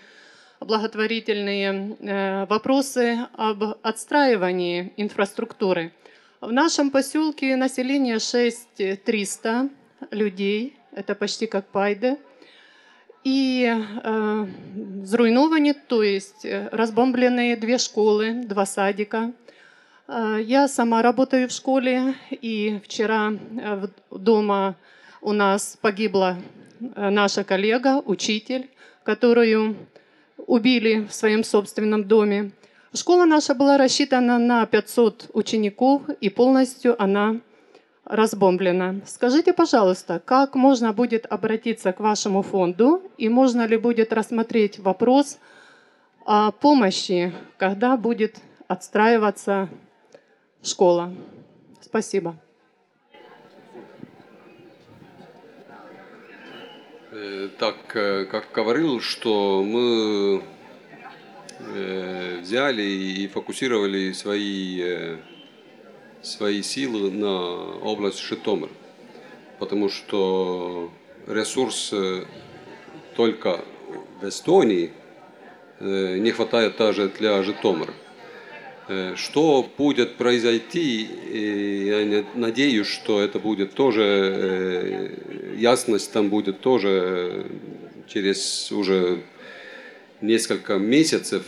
благотворительные э, вопросы об отстраивании инфраструктуры. В нашем поселке население 6300 людей, это почти как Пайде, и э, зруйновані, то есть э, разбомбленные две школы, два садика. Э, Я сама работаю в школе, и вчера дома у нас погибла наша коллега, учитель, которую убили в своем собственном доме. Школа наша была рассчитана на 500 учеников, и полностью она разбомблена. Скажите, пожалуйста, как можно будет обратиться к вашему фонду, и можно ли будет рассмотреть вопрос о помощи, когда будет отстраиваться школа? Спасибо. Так, э, как говорил, что мы э, взяли и фокусировали свои, э, свои силы на область Житомир, потому что ресурс э, только в Эстонии э, не хватает даже для Житомира. Э, Что будет произойти, я надеюсь, что это будет тоже, э, ясность там будет тоже э, через уже несколько месяцев,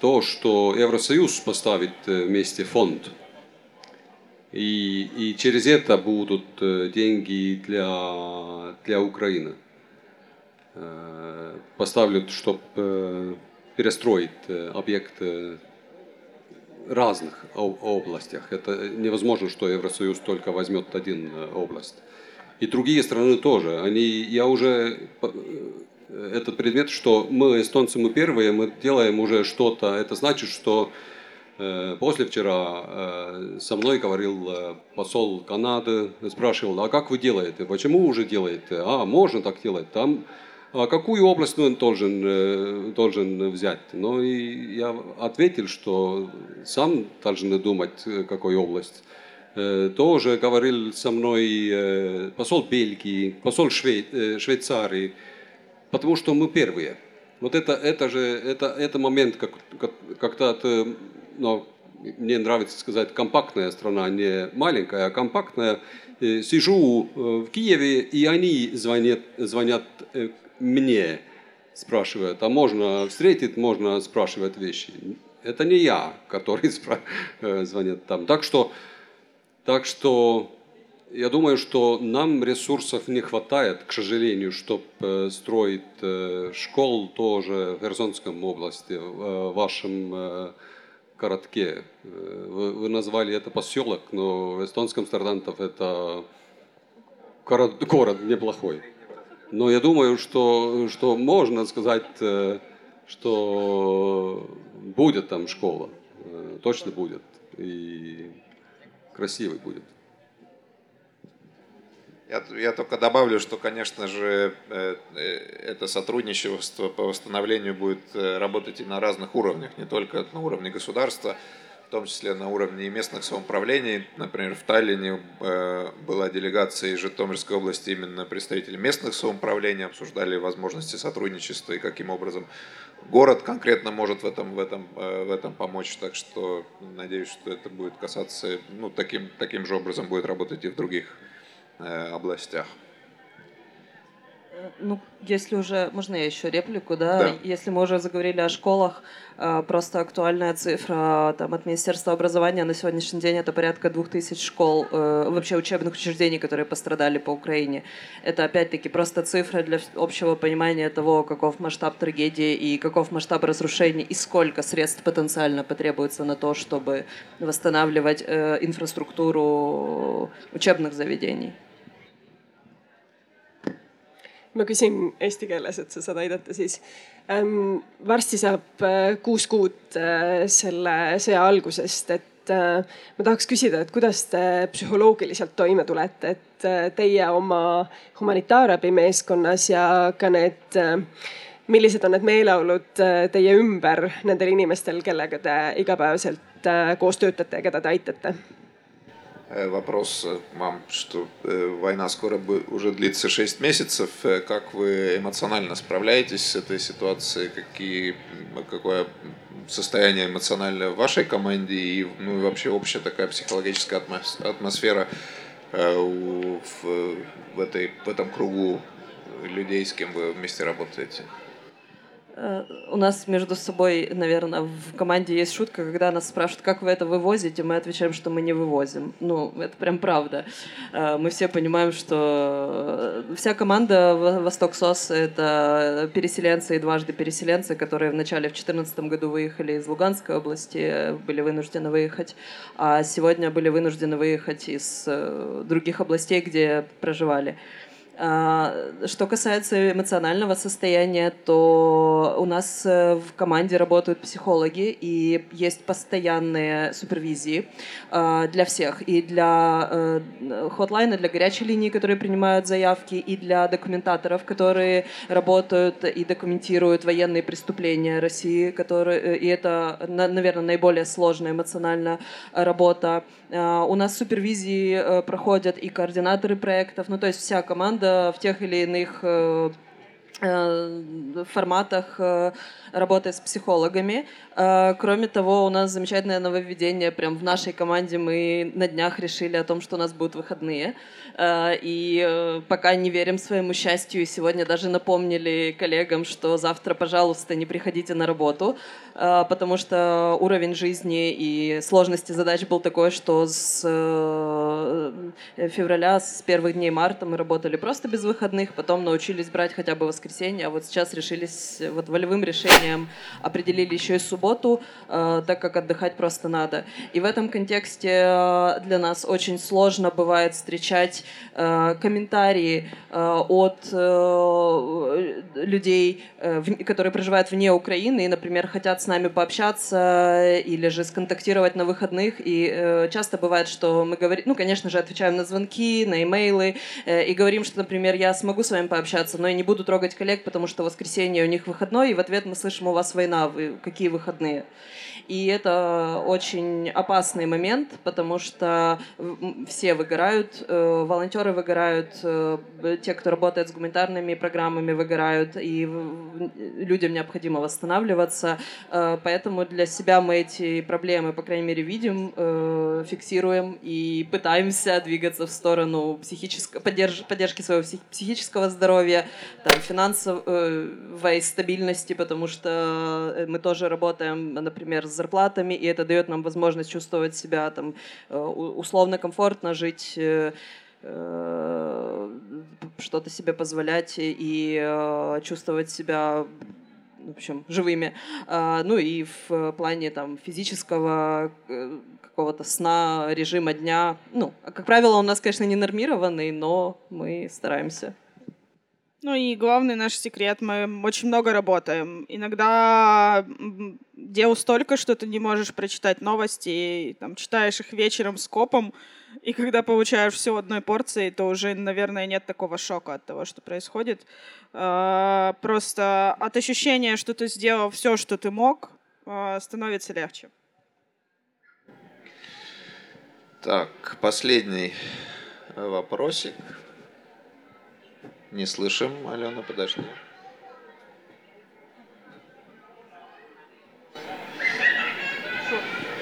то, что Евросоюз поставит вместе фонд. И, и через это будут деньги для, для Украины. Поставлют, чтобы перестроить объекты разных областях. Это невозможно, что Евросоюз только возьмет один э, область. И другие страны тоже. Они, я уже э, этот предмет, что мы эстонцы мы первые, мы делаем уже что-то. Это значит, что э, после вчера со мной говорил посол Канады, спрашивал, а как вы делаете, почему уже делаете, а можно так делать, там а какую область он должен, э, должен взять? Ну и я ответил, что сам должен думать, э, какую область. Э, Тоже говорил со мной посол Бельгии, посол Швей- Швейцарии, потому что мы первые. Вот это, это же это, это момент, как, как, когда ты, ну, мне нравится сказать, компактная страна, не маленькая, а компактная. Сижу в Киеве, и они звонят, звонят мне, спрашивают, а можно встретить, можно спрашивать вещи. Это не я, который спра- э, звонит там. Так что, так что я думаю, что нам ресурсов не хватает, к сожалению, чтобы строить э, школ тоже в Херсонском области, в э, вашем э, городке. Э, Вы, назвали это поселок, но в эстонском стартантов это город, город неплохой. Но я думаю, что, что можно сказать, э, что будет там школа, э, точно будет. И красивый будет. Я, я только добавлю, что, конечно же, э, это сотрудничество по восстановлению будет работать и на разных уровнях, не только на уровне государства, в том числе на уровне местных самоуправлений. Например, в Таллине была делегация из Житомирской области, именно представители местных самоуправлений обсуждали возможности сотрудничества и каким образом город конкретно может в этом, в этом, в этом помочь. Так что надеюсь, что это будет касаться, ну, таким, таким же образом будет работать и в других Э, областях. Ну, если уже, можно я еще реплику, да? да? Если мы уже заговорили о школах, э, просто актуальная цифра там, от Министерства образования на сегодняшний день это порядка двух тысяч школ, э, вообще учебных учреждений, которые пострадали по Украине. Это опять-таки просто цифра для общего понимания того, каков масштаб трагедии и каков масштаб разрушений и сколько средств потенциально потребуется на то, чтобы восстанавливать инфраструктуру учебных заведений. Ma küsin eesti keeles, et sa saad aidata siis ähm,. varsti saab äh, kuus kuud äh, selle sõja algusest, et äh, ma tahaks küsida, et kuidas te psühholoogiliselt toime tulete, et äh, teie oma humanitaarabi meeskonnas ja ka need äh, millised on need meeleolud äh, teie ümber nendel inimestel, kellega te igapäevaselt äh, koos töötate ja keda te aitate? Э, вопрос вам, что э, война скоро уже длится 6 месяцев. Э, как вы эмоционально справляетесь с этой ситуацией? Какие, какое состояние эмоциональное в вашей команде и ну, и вообще общая такая психологическая атмосфера в, в, этой, в этом кругу людей, с кем вы вместе работаете? Э, у нас между собой, наверное, в команде есть шутка, когда нас спрашивают, как вы это вывозите, мы отвечаем, что мы не вывозим. Ну, это прям правда. Э, мы все понимаем, что э, вся команда Восток СОС — это переселенцы и дважды переселенцы, которые вначале в 2014 году выехали из Луганской области, были вынуждены выехать, а сегодня были вынуждены выехать из других областей, где проживали. А, что касается эмоционального состояния, то у нас э, в команде работают психологи, и есть постоянные супервизии а, для всех. И для э, хотлайна, для горячей линии, которые принимают заявки, и для документаторов, которые работают и документируют военные преступления России, которые, э, и это, наверное, наиболее сложная эмоциональная работа. А, у нас супервизии проходят и координаторы проектов, ну то есть вся команда в тех или иных э, э, форматах э, работая с психологами. Кроме того, у нас замечательное нововведение. Прям в нашей команде мы на днях решили о том, что у нас будут выходные. И пока не верим своему счастью, сегодня даже напомнили коллегам, что завтра, пожалуйста, не приходите на работу, потому что уровень жизни и сложности задач был такой, что с февраля, с первых дней марта мы работали просто без выходных, потом научились брать хотя бы воскресенье, а вот сейчас решились вот волевым решением определили еще и субботу, э, так как отдыхать просто надо. И в этом контексте э, для нас очень сложно бывает встречать э, комментарии от людей, которые проживают вне Украины и, например, хотят с нами пообщаться или же сконтактировать на выходных. И часто бывает, что мы говорим, ну, конечно же, отвечаем на звонки, на имейлы и говорим, что, например, я смогу с вами пообщаться, но я не буду трогать коллег, потому что воскресенье у них выходной, и в ответ мы слышим, у вас война, вы, какие выходные. И это очень опасный момент, потому что все выгорают, э, волонтеры выгорают, э, те, кто работает с гуманитарными программами, выгорают, и людям необходимо восстанавливаться. Э, поэтому для себя мы эти проблемы, по крайней мере, видим, фиксируем и пытаемся двигаться в сторону психической поддерж, поддержки своего психического здоровья, там, финансовой стабильности, потому что мы тоже работаем, например, с зарплатами, и это дает нам возможность чувствовать себя там э, условно комфортно, жить э, э, что-то себе позволять и чувствовать себя в общем, живыми. А, ну и в плане там физического какого-то сна, режима дня. Ну, как правило, у нас, конечно, не нормированный, но мы стараемся. Ну и главный наш секрет, мы очень много работаем. Иногда дел столько, что ты не можешь прочитать новости, там, читаешь их вечером с копом, и когда получаешь все одной порции, то уже, наверное, нет такого шока от того, что происходит. А, просто от ощущения, что ты сделал все, что ты мог, а, становится легче. Так, последний вопросик. Не слышим, Алена, подожди.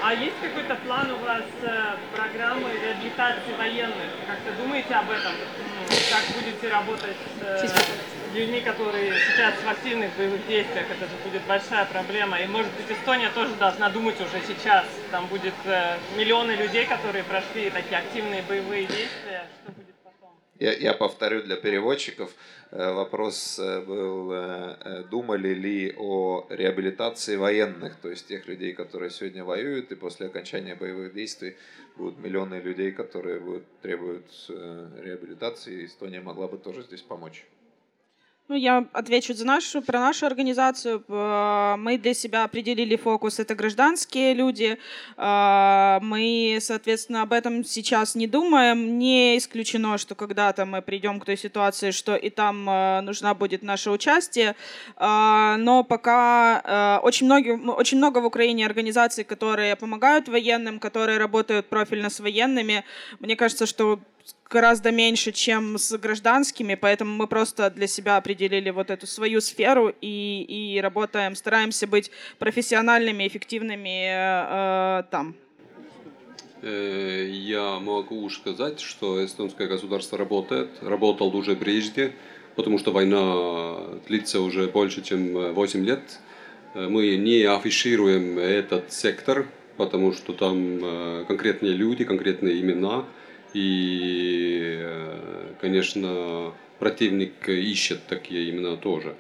А есть какой-то план у вас э, программы реабилитации военных? Как-то думаете об этом? Ну, как будете работать э, с людьми, которые сейчас в активных боевых действиях? Это же будет большая проблема. И может быть Эстония тоже должна думать уже сейчас. Там будет э, миллионы людей, которые прошли такие активные боевые действия. Что будет я, я повторю для переводчиков. Э, вопрос э, был, э, думали ли о реабилитации военных, то есть тех людей, которые сегодня воюют, и после окончания боевых действий будут миллионы людей, которые будут, требуют реабилитации. Эстония могла бы тоже здесь помочь. Ну, я отвечу за нашу, про нашу организацию. Мы для себя определили фокус. Это гражданские люди. А, мы, соответственно, об этом сейчас не думаем. Не исключено, что когда-то мы придем к той ситуации, что и там а, нужна будет наше участие. Но пока очень, многие, очень много в Украине организаций, которые помогают военным, которые работают профильно с военными. Мне кажется, что гораздо меньше, чем с гражданскими, поэтому мы просто для себя определили вот эту свою сферу и, и работаем, стараемся быть профессиональными, эффективными э, там. Э, я могу сказать, что эстонское государство работает, работал уже прежде, потому что война длится уже больше, чем 8 лет. Э, мы не афишируем этот сектор, потому что там конкретные люди, конкретные имена – и, э, конечно, противник ищет такие имена тоже.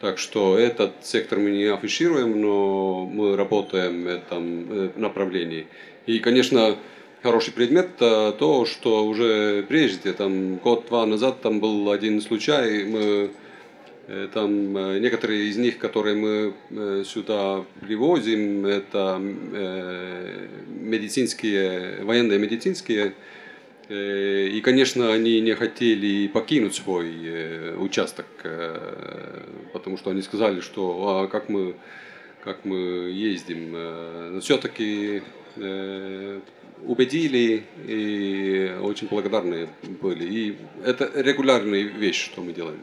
Так что этот сектор мы не афишируем, но мы работаем в этом э, направлении. И, конечно, хороший предмет то, что уже прежде, там год-два назад, там был один случай, мы э, там некоторые из них, которые мы сюда привозим, это медицинские, военные медицинские Э, и, конечно, они не хотели покинуть свой э, участок, э, потому что они сказали, что а как мы, как мы ездим. Но все-таки убедили и очень благодарны были. И это регулярная вещь, что мы делаем.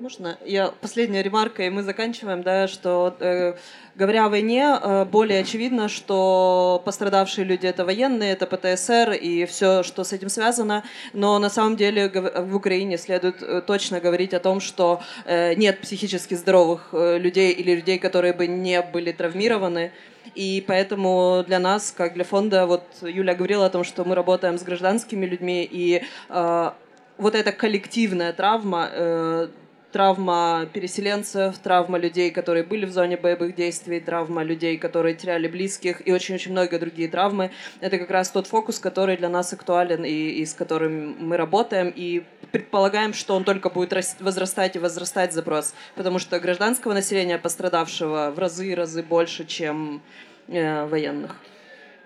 Можно? Я последняя ремарка, и мы заканчиваем, да, что э, говоря о войне, э, более очевидно, что пострадавшие люди это военные, это ПТСР и все, что с этим связано. Но на самом деле в Украине следует э, точно говорить о том, что э, нет психически здоровых э, людей или людей, которые бы не были травмированы. И поэтому для нас, как для фонда, вот Юля говорила о том, что мы работаем с гражданскими людьми, и э, вот эта коллективная травма э, травма переселенцев, травма людей, которые были в зоне боевых действий, травма людей, которые теряли близких и очень-очень многие другие травмы. Это как раз тот фокус, который для нас актуален и, и с которым мы работаем. И предполагаем, что он только будет возрастать и возрастать запрос, потому что гражданского населения пострадавшего в разы и разы больше, чем э, военных.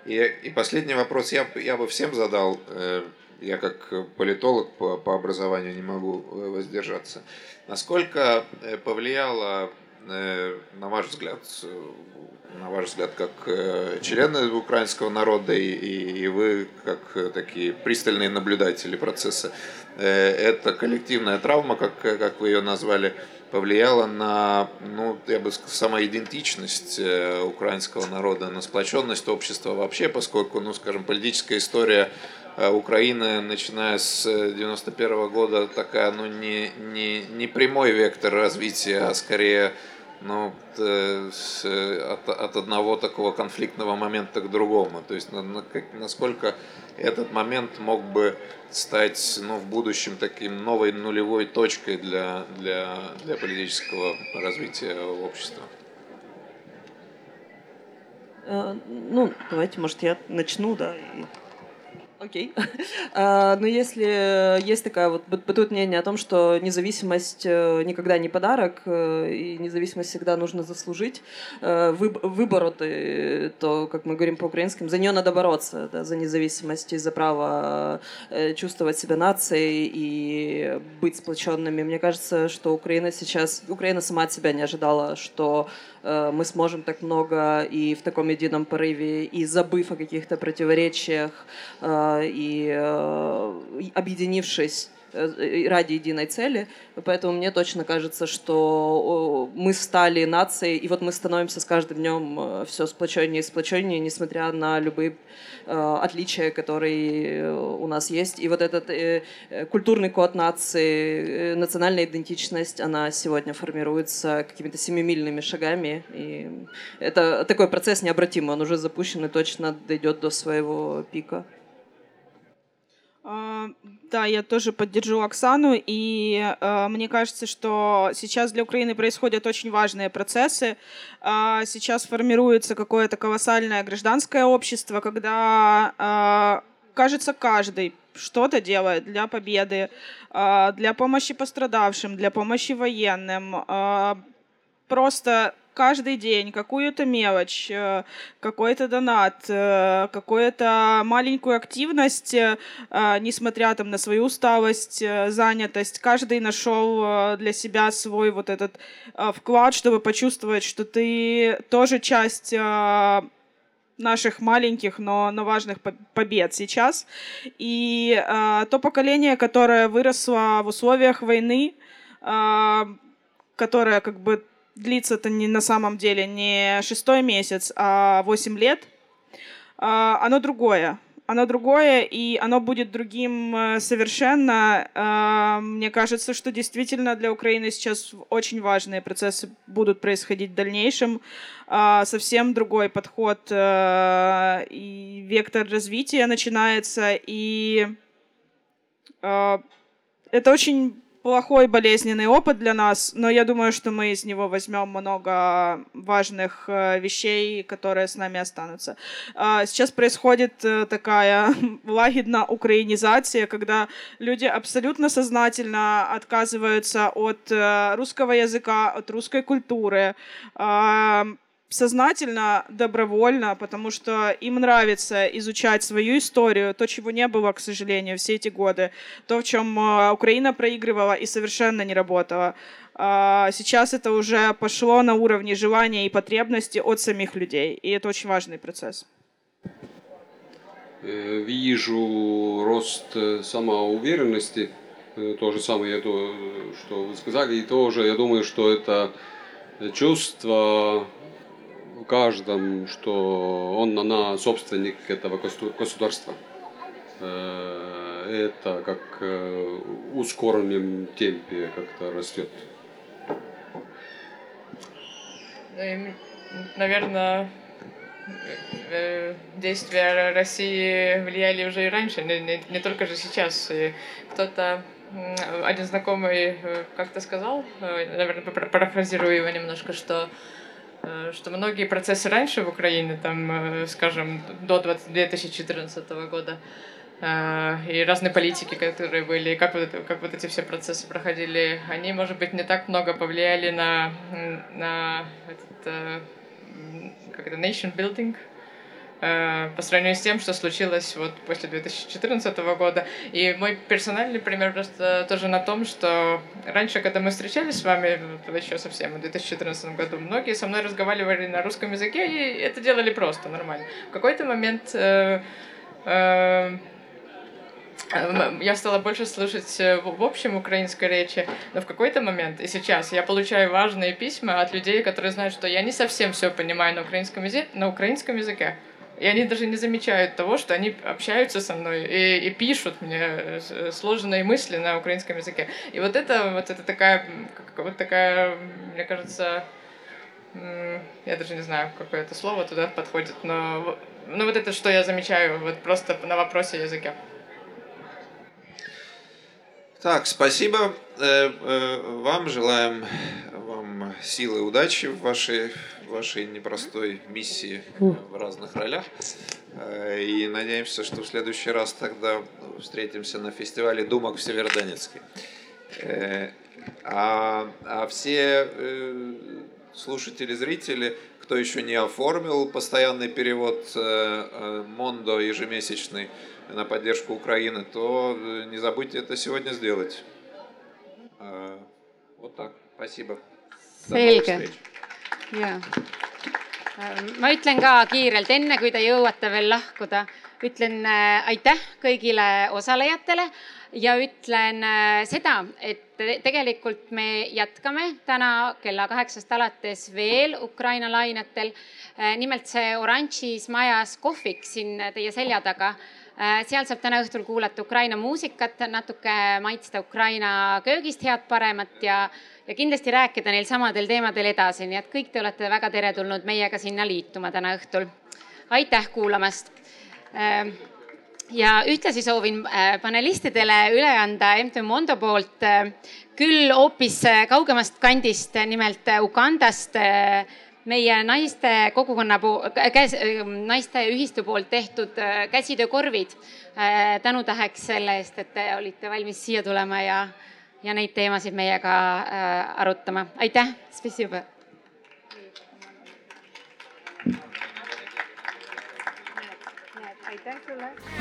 И, и последний вопрос я, я бы всем задал. Э, я как политолог по, по образованию не могу э, воздержаться. Насколько э, повлияло, э, на ваш взгляд, на ваш взгляд, как члены украинского народа и, и вы как такие пристальные наблюдатели процесса, эта коллективная травма, как, как вы ее назвали, повлияла на, ну, я бы сказал, самоидентичность украинского народа, на сплоченность общества вообще, поскольку, ну, скажем, политическая история Э, Украины, начиная с 91 э, года, такая, ну, не, не, не прямой вектор развития, а скорее ну, э, от, от одного такого конфликтного момента к другому. То есть насколько этот момент мог бы стать ну, в будущем таким новой нулевой точкой для, для, для политического развития общества. Ну, давайте, может, я начну, да. Окей. А, Но если есть такая вот бытует мнение о том, что независимость э, никогда не подарок, э, и независимость всегда нужно заслужить, э, выбор, то, как мы говорим по-украински, за нее надо бороться, да, за независимость и за право чувствовать себя нацией и быть сплоченными. Мне кажется, что Украина сейчас, Украина сама от себя не ожидала, что мы сможем так много и в таком едином порыве, и забыв о каких-то противоречиях, и э, объединившись э, ради единой цели. Поэтому мне точно кажется, что мы стали нацией, и вот мы становимся с каждым днем э, все сплоченнее и сплоченнее, несмотря на любые отличия, которые у нас есть. И вот этот культурный код нации, национальная идентичность, она сегодня формируется какими-то семимильными шагами. И это такой процесс необратимый, он уже запущен и точно дойдет до своего пика. Да, я тоже поддержу Оксану, и э, мне кажется, что сейчас для Украины происходят очень важные процессы. Э, сейчас формируется какое-то колоссальное гражданское общество, когда, э, кажется, каждый что-то делает для победы, э, для помощи пострадавшим, для помощи военным. Э, просто каждый день какую-то мелочь, э, какой-то донат, э, какую-то маленькую активность, э, несмотря там на свою усталость, занятость, каждый нашел для себя свой вот этот вклад, чтобы почувствовать, что ты тоже часть наших маленьких, но, но важных побед сейчас. И э, то поколение, которое выросло в условиях войны, э, которое как бы длится это не на самом деле не шестой месяц, а восемь лет, а, оно другое. Оно другое, и оно будет другим э, совершенно. А, мне кажется, что действительно для Украины сейчас очень важные процессы будут происходить в дальнейшем. А, совсем другой подход э, и вектор развития начинается, и это очень плохой болезненный опыт для нас, но я думаю, что мы из него возьмем много важных э, вещей, которые с нами останутся. А, сейчас происходит э, такая лагидная украинизация, когда люди абсолютно сознательно отказываются от э, русского языка, от русской культуры, а, сознательно, добровольно, потому что им нравится изучать свою историю, то, чего не было, к сожалению, все эти годы, то, в чем э, Украина проигрывала и совершенно не работала. А, сейчас это уже пошло на уровне желания и потребности от самих людей, и это очень важный процесс. Э, вижу рост э, самоуверенности, то же самое, что вы сказали, и тоже я думаю, что это чувство в каждом, что он она собственник этого государства. Э, это как э, ускоренном темпе как-то растет. Ну наверное, э, действия России влияли уже и раньше, не, не, не только же сейчас. Кто-то, один знакомый как-то сказал, наверное, парафразирую его немножко, что что многие процессы раньше в Украине, там, э, скажем, до 2014 года, э, и разные политики, которые были, как вот, это, как вот эти все процессы проходили, они, может быть, не так много повлияли на, на этот, как это, nation building, Э, по сравнению с тем, что случилось вот после 2014 года. И мой персональный пример просто тоже на том, что раньше, когда мы встречались с вами, еще совсем в 2014 году, многие со мной разговаривали на русском языке, и это делали просто, нормально. В какой-то момент э, э, я стала больше слушать э, в общем украинской речи, но в какой-то момент и сейчас я получаю важные письма от людей, которые знают, что я не совсем все понимаю на украинском языке, на украинском языке. И они даже не замечают того, что они общаются со мной и, и пишут мне э, сложные мысли на украинском языке. И вот это вот это такая, вот такая, мне кажется, я даже не знаю, какое это слово туда подходит, но ну вот это, что я замечаю, вот просто на вопросе языка. Так, спасибо э, э, вам, желаем вам силы и удачи в вашей, в вашей непростой миссии в разных ролях. Э, И надеемся, что в следующий раз тогда встретимся на фестивале «Думок» в Северодонецке. Э, А, а все э, слушатели, зрители, кто еще не оформил постоянный перевод э, э, Мондо ежемесячный на поддержку Украины, то э, не забудьте это сегодня сделать. Э, Вот так. Спасибо. selge, jaa. Ähm, ma ütlen ka kiirelt, enne kui te jõuate veel lahkuda, ütlen äh, aitäh kõigile osalejatele ja ütlen äh, seda, et tegelikult me jätkame täna kella kaheksast alates veel Ukraina lainetel. Äh, nimelt see oranžis majas kohvik siin teie selja taga. seal saab täna õhtul kuulata Ukraina muusikat, natuke maitsta Ukraina köögist head-paremat ja, ja kindlasti rääkida neil samadel teemadel edasi, nii et kõik te olete väga teretulnud meiega sinna liituma täna õhtul. aitäh kuulamast. ja ühtlasi soovin äh, panelistidele üle anda MTÜ Mondo poolt äh, küll hoopis äh, kaugemast kandist, nimelt Ugandast meie naiste kogukonna käes, naiste ühistu poolt tehtud käsitöökorvid. tänutäheks selle eest, et te olite valmis siia tulema ja, ja neid teemasid meiega äh, arutama. aitäh,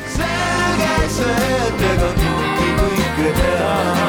selge see, et ega kõike kõike teha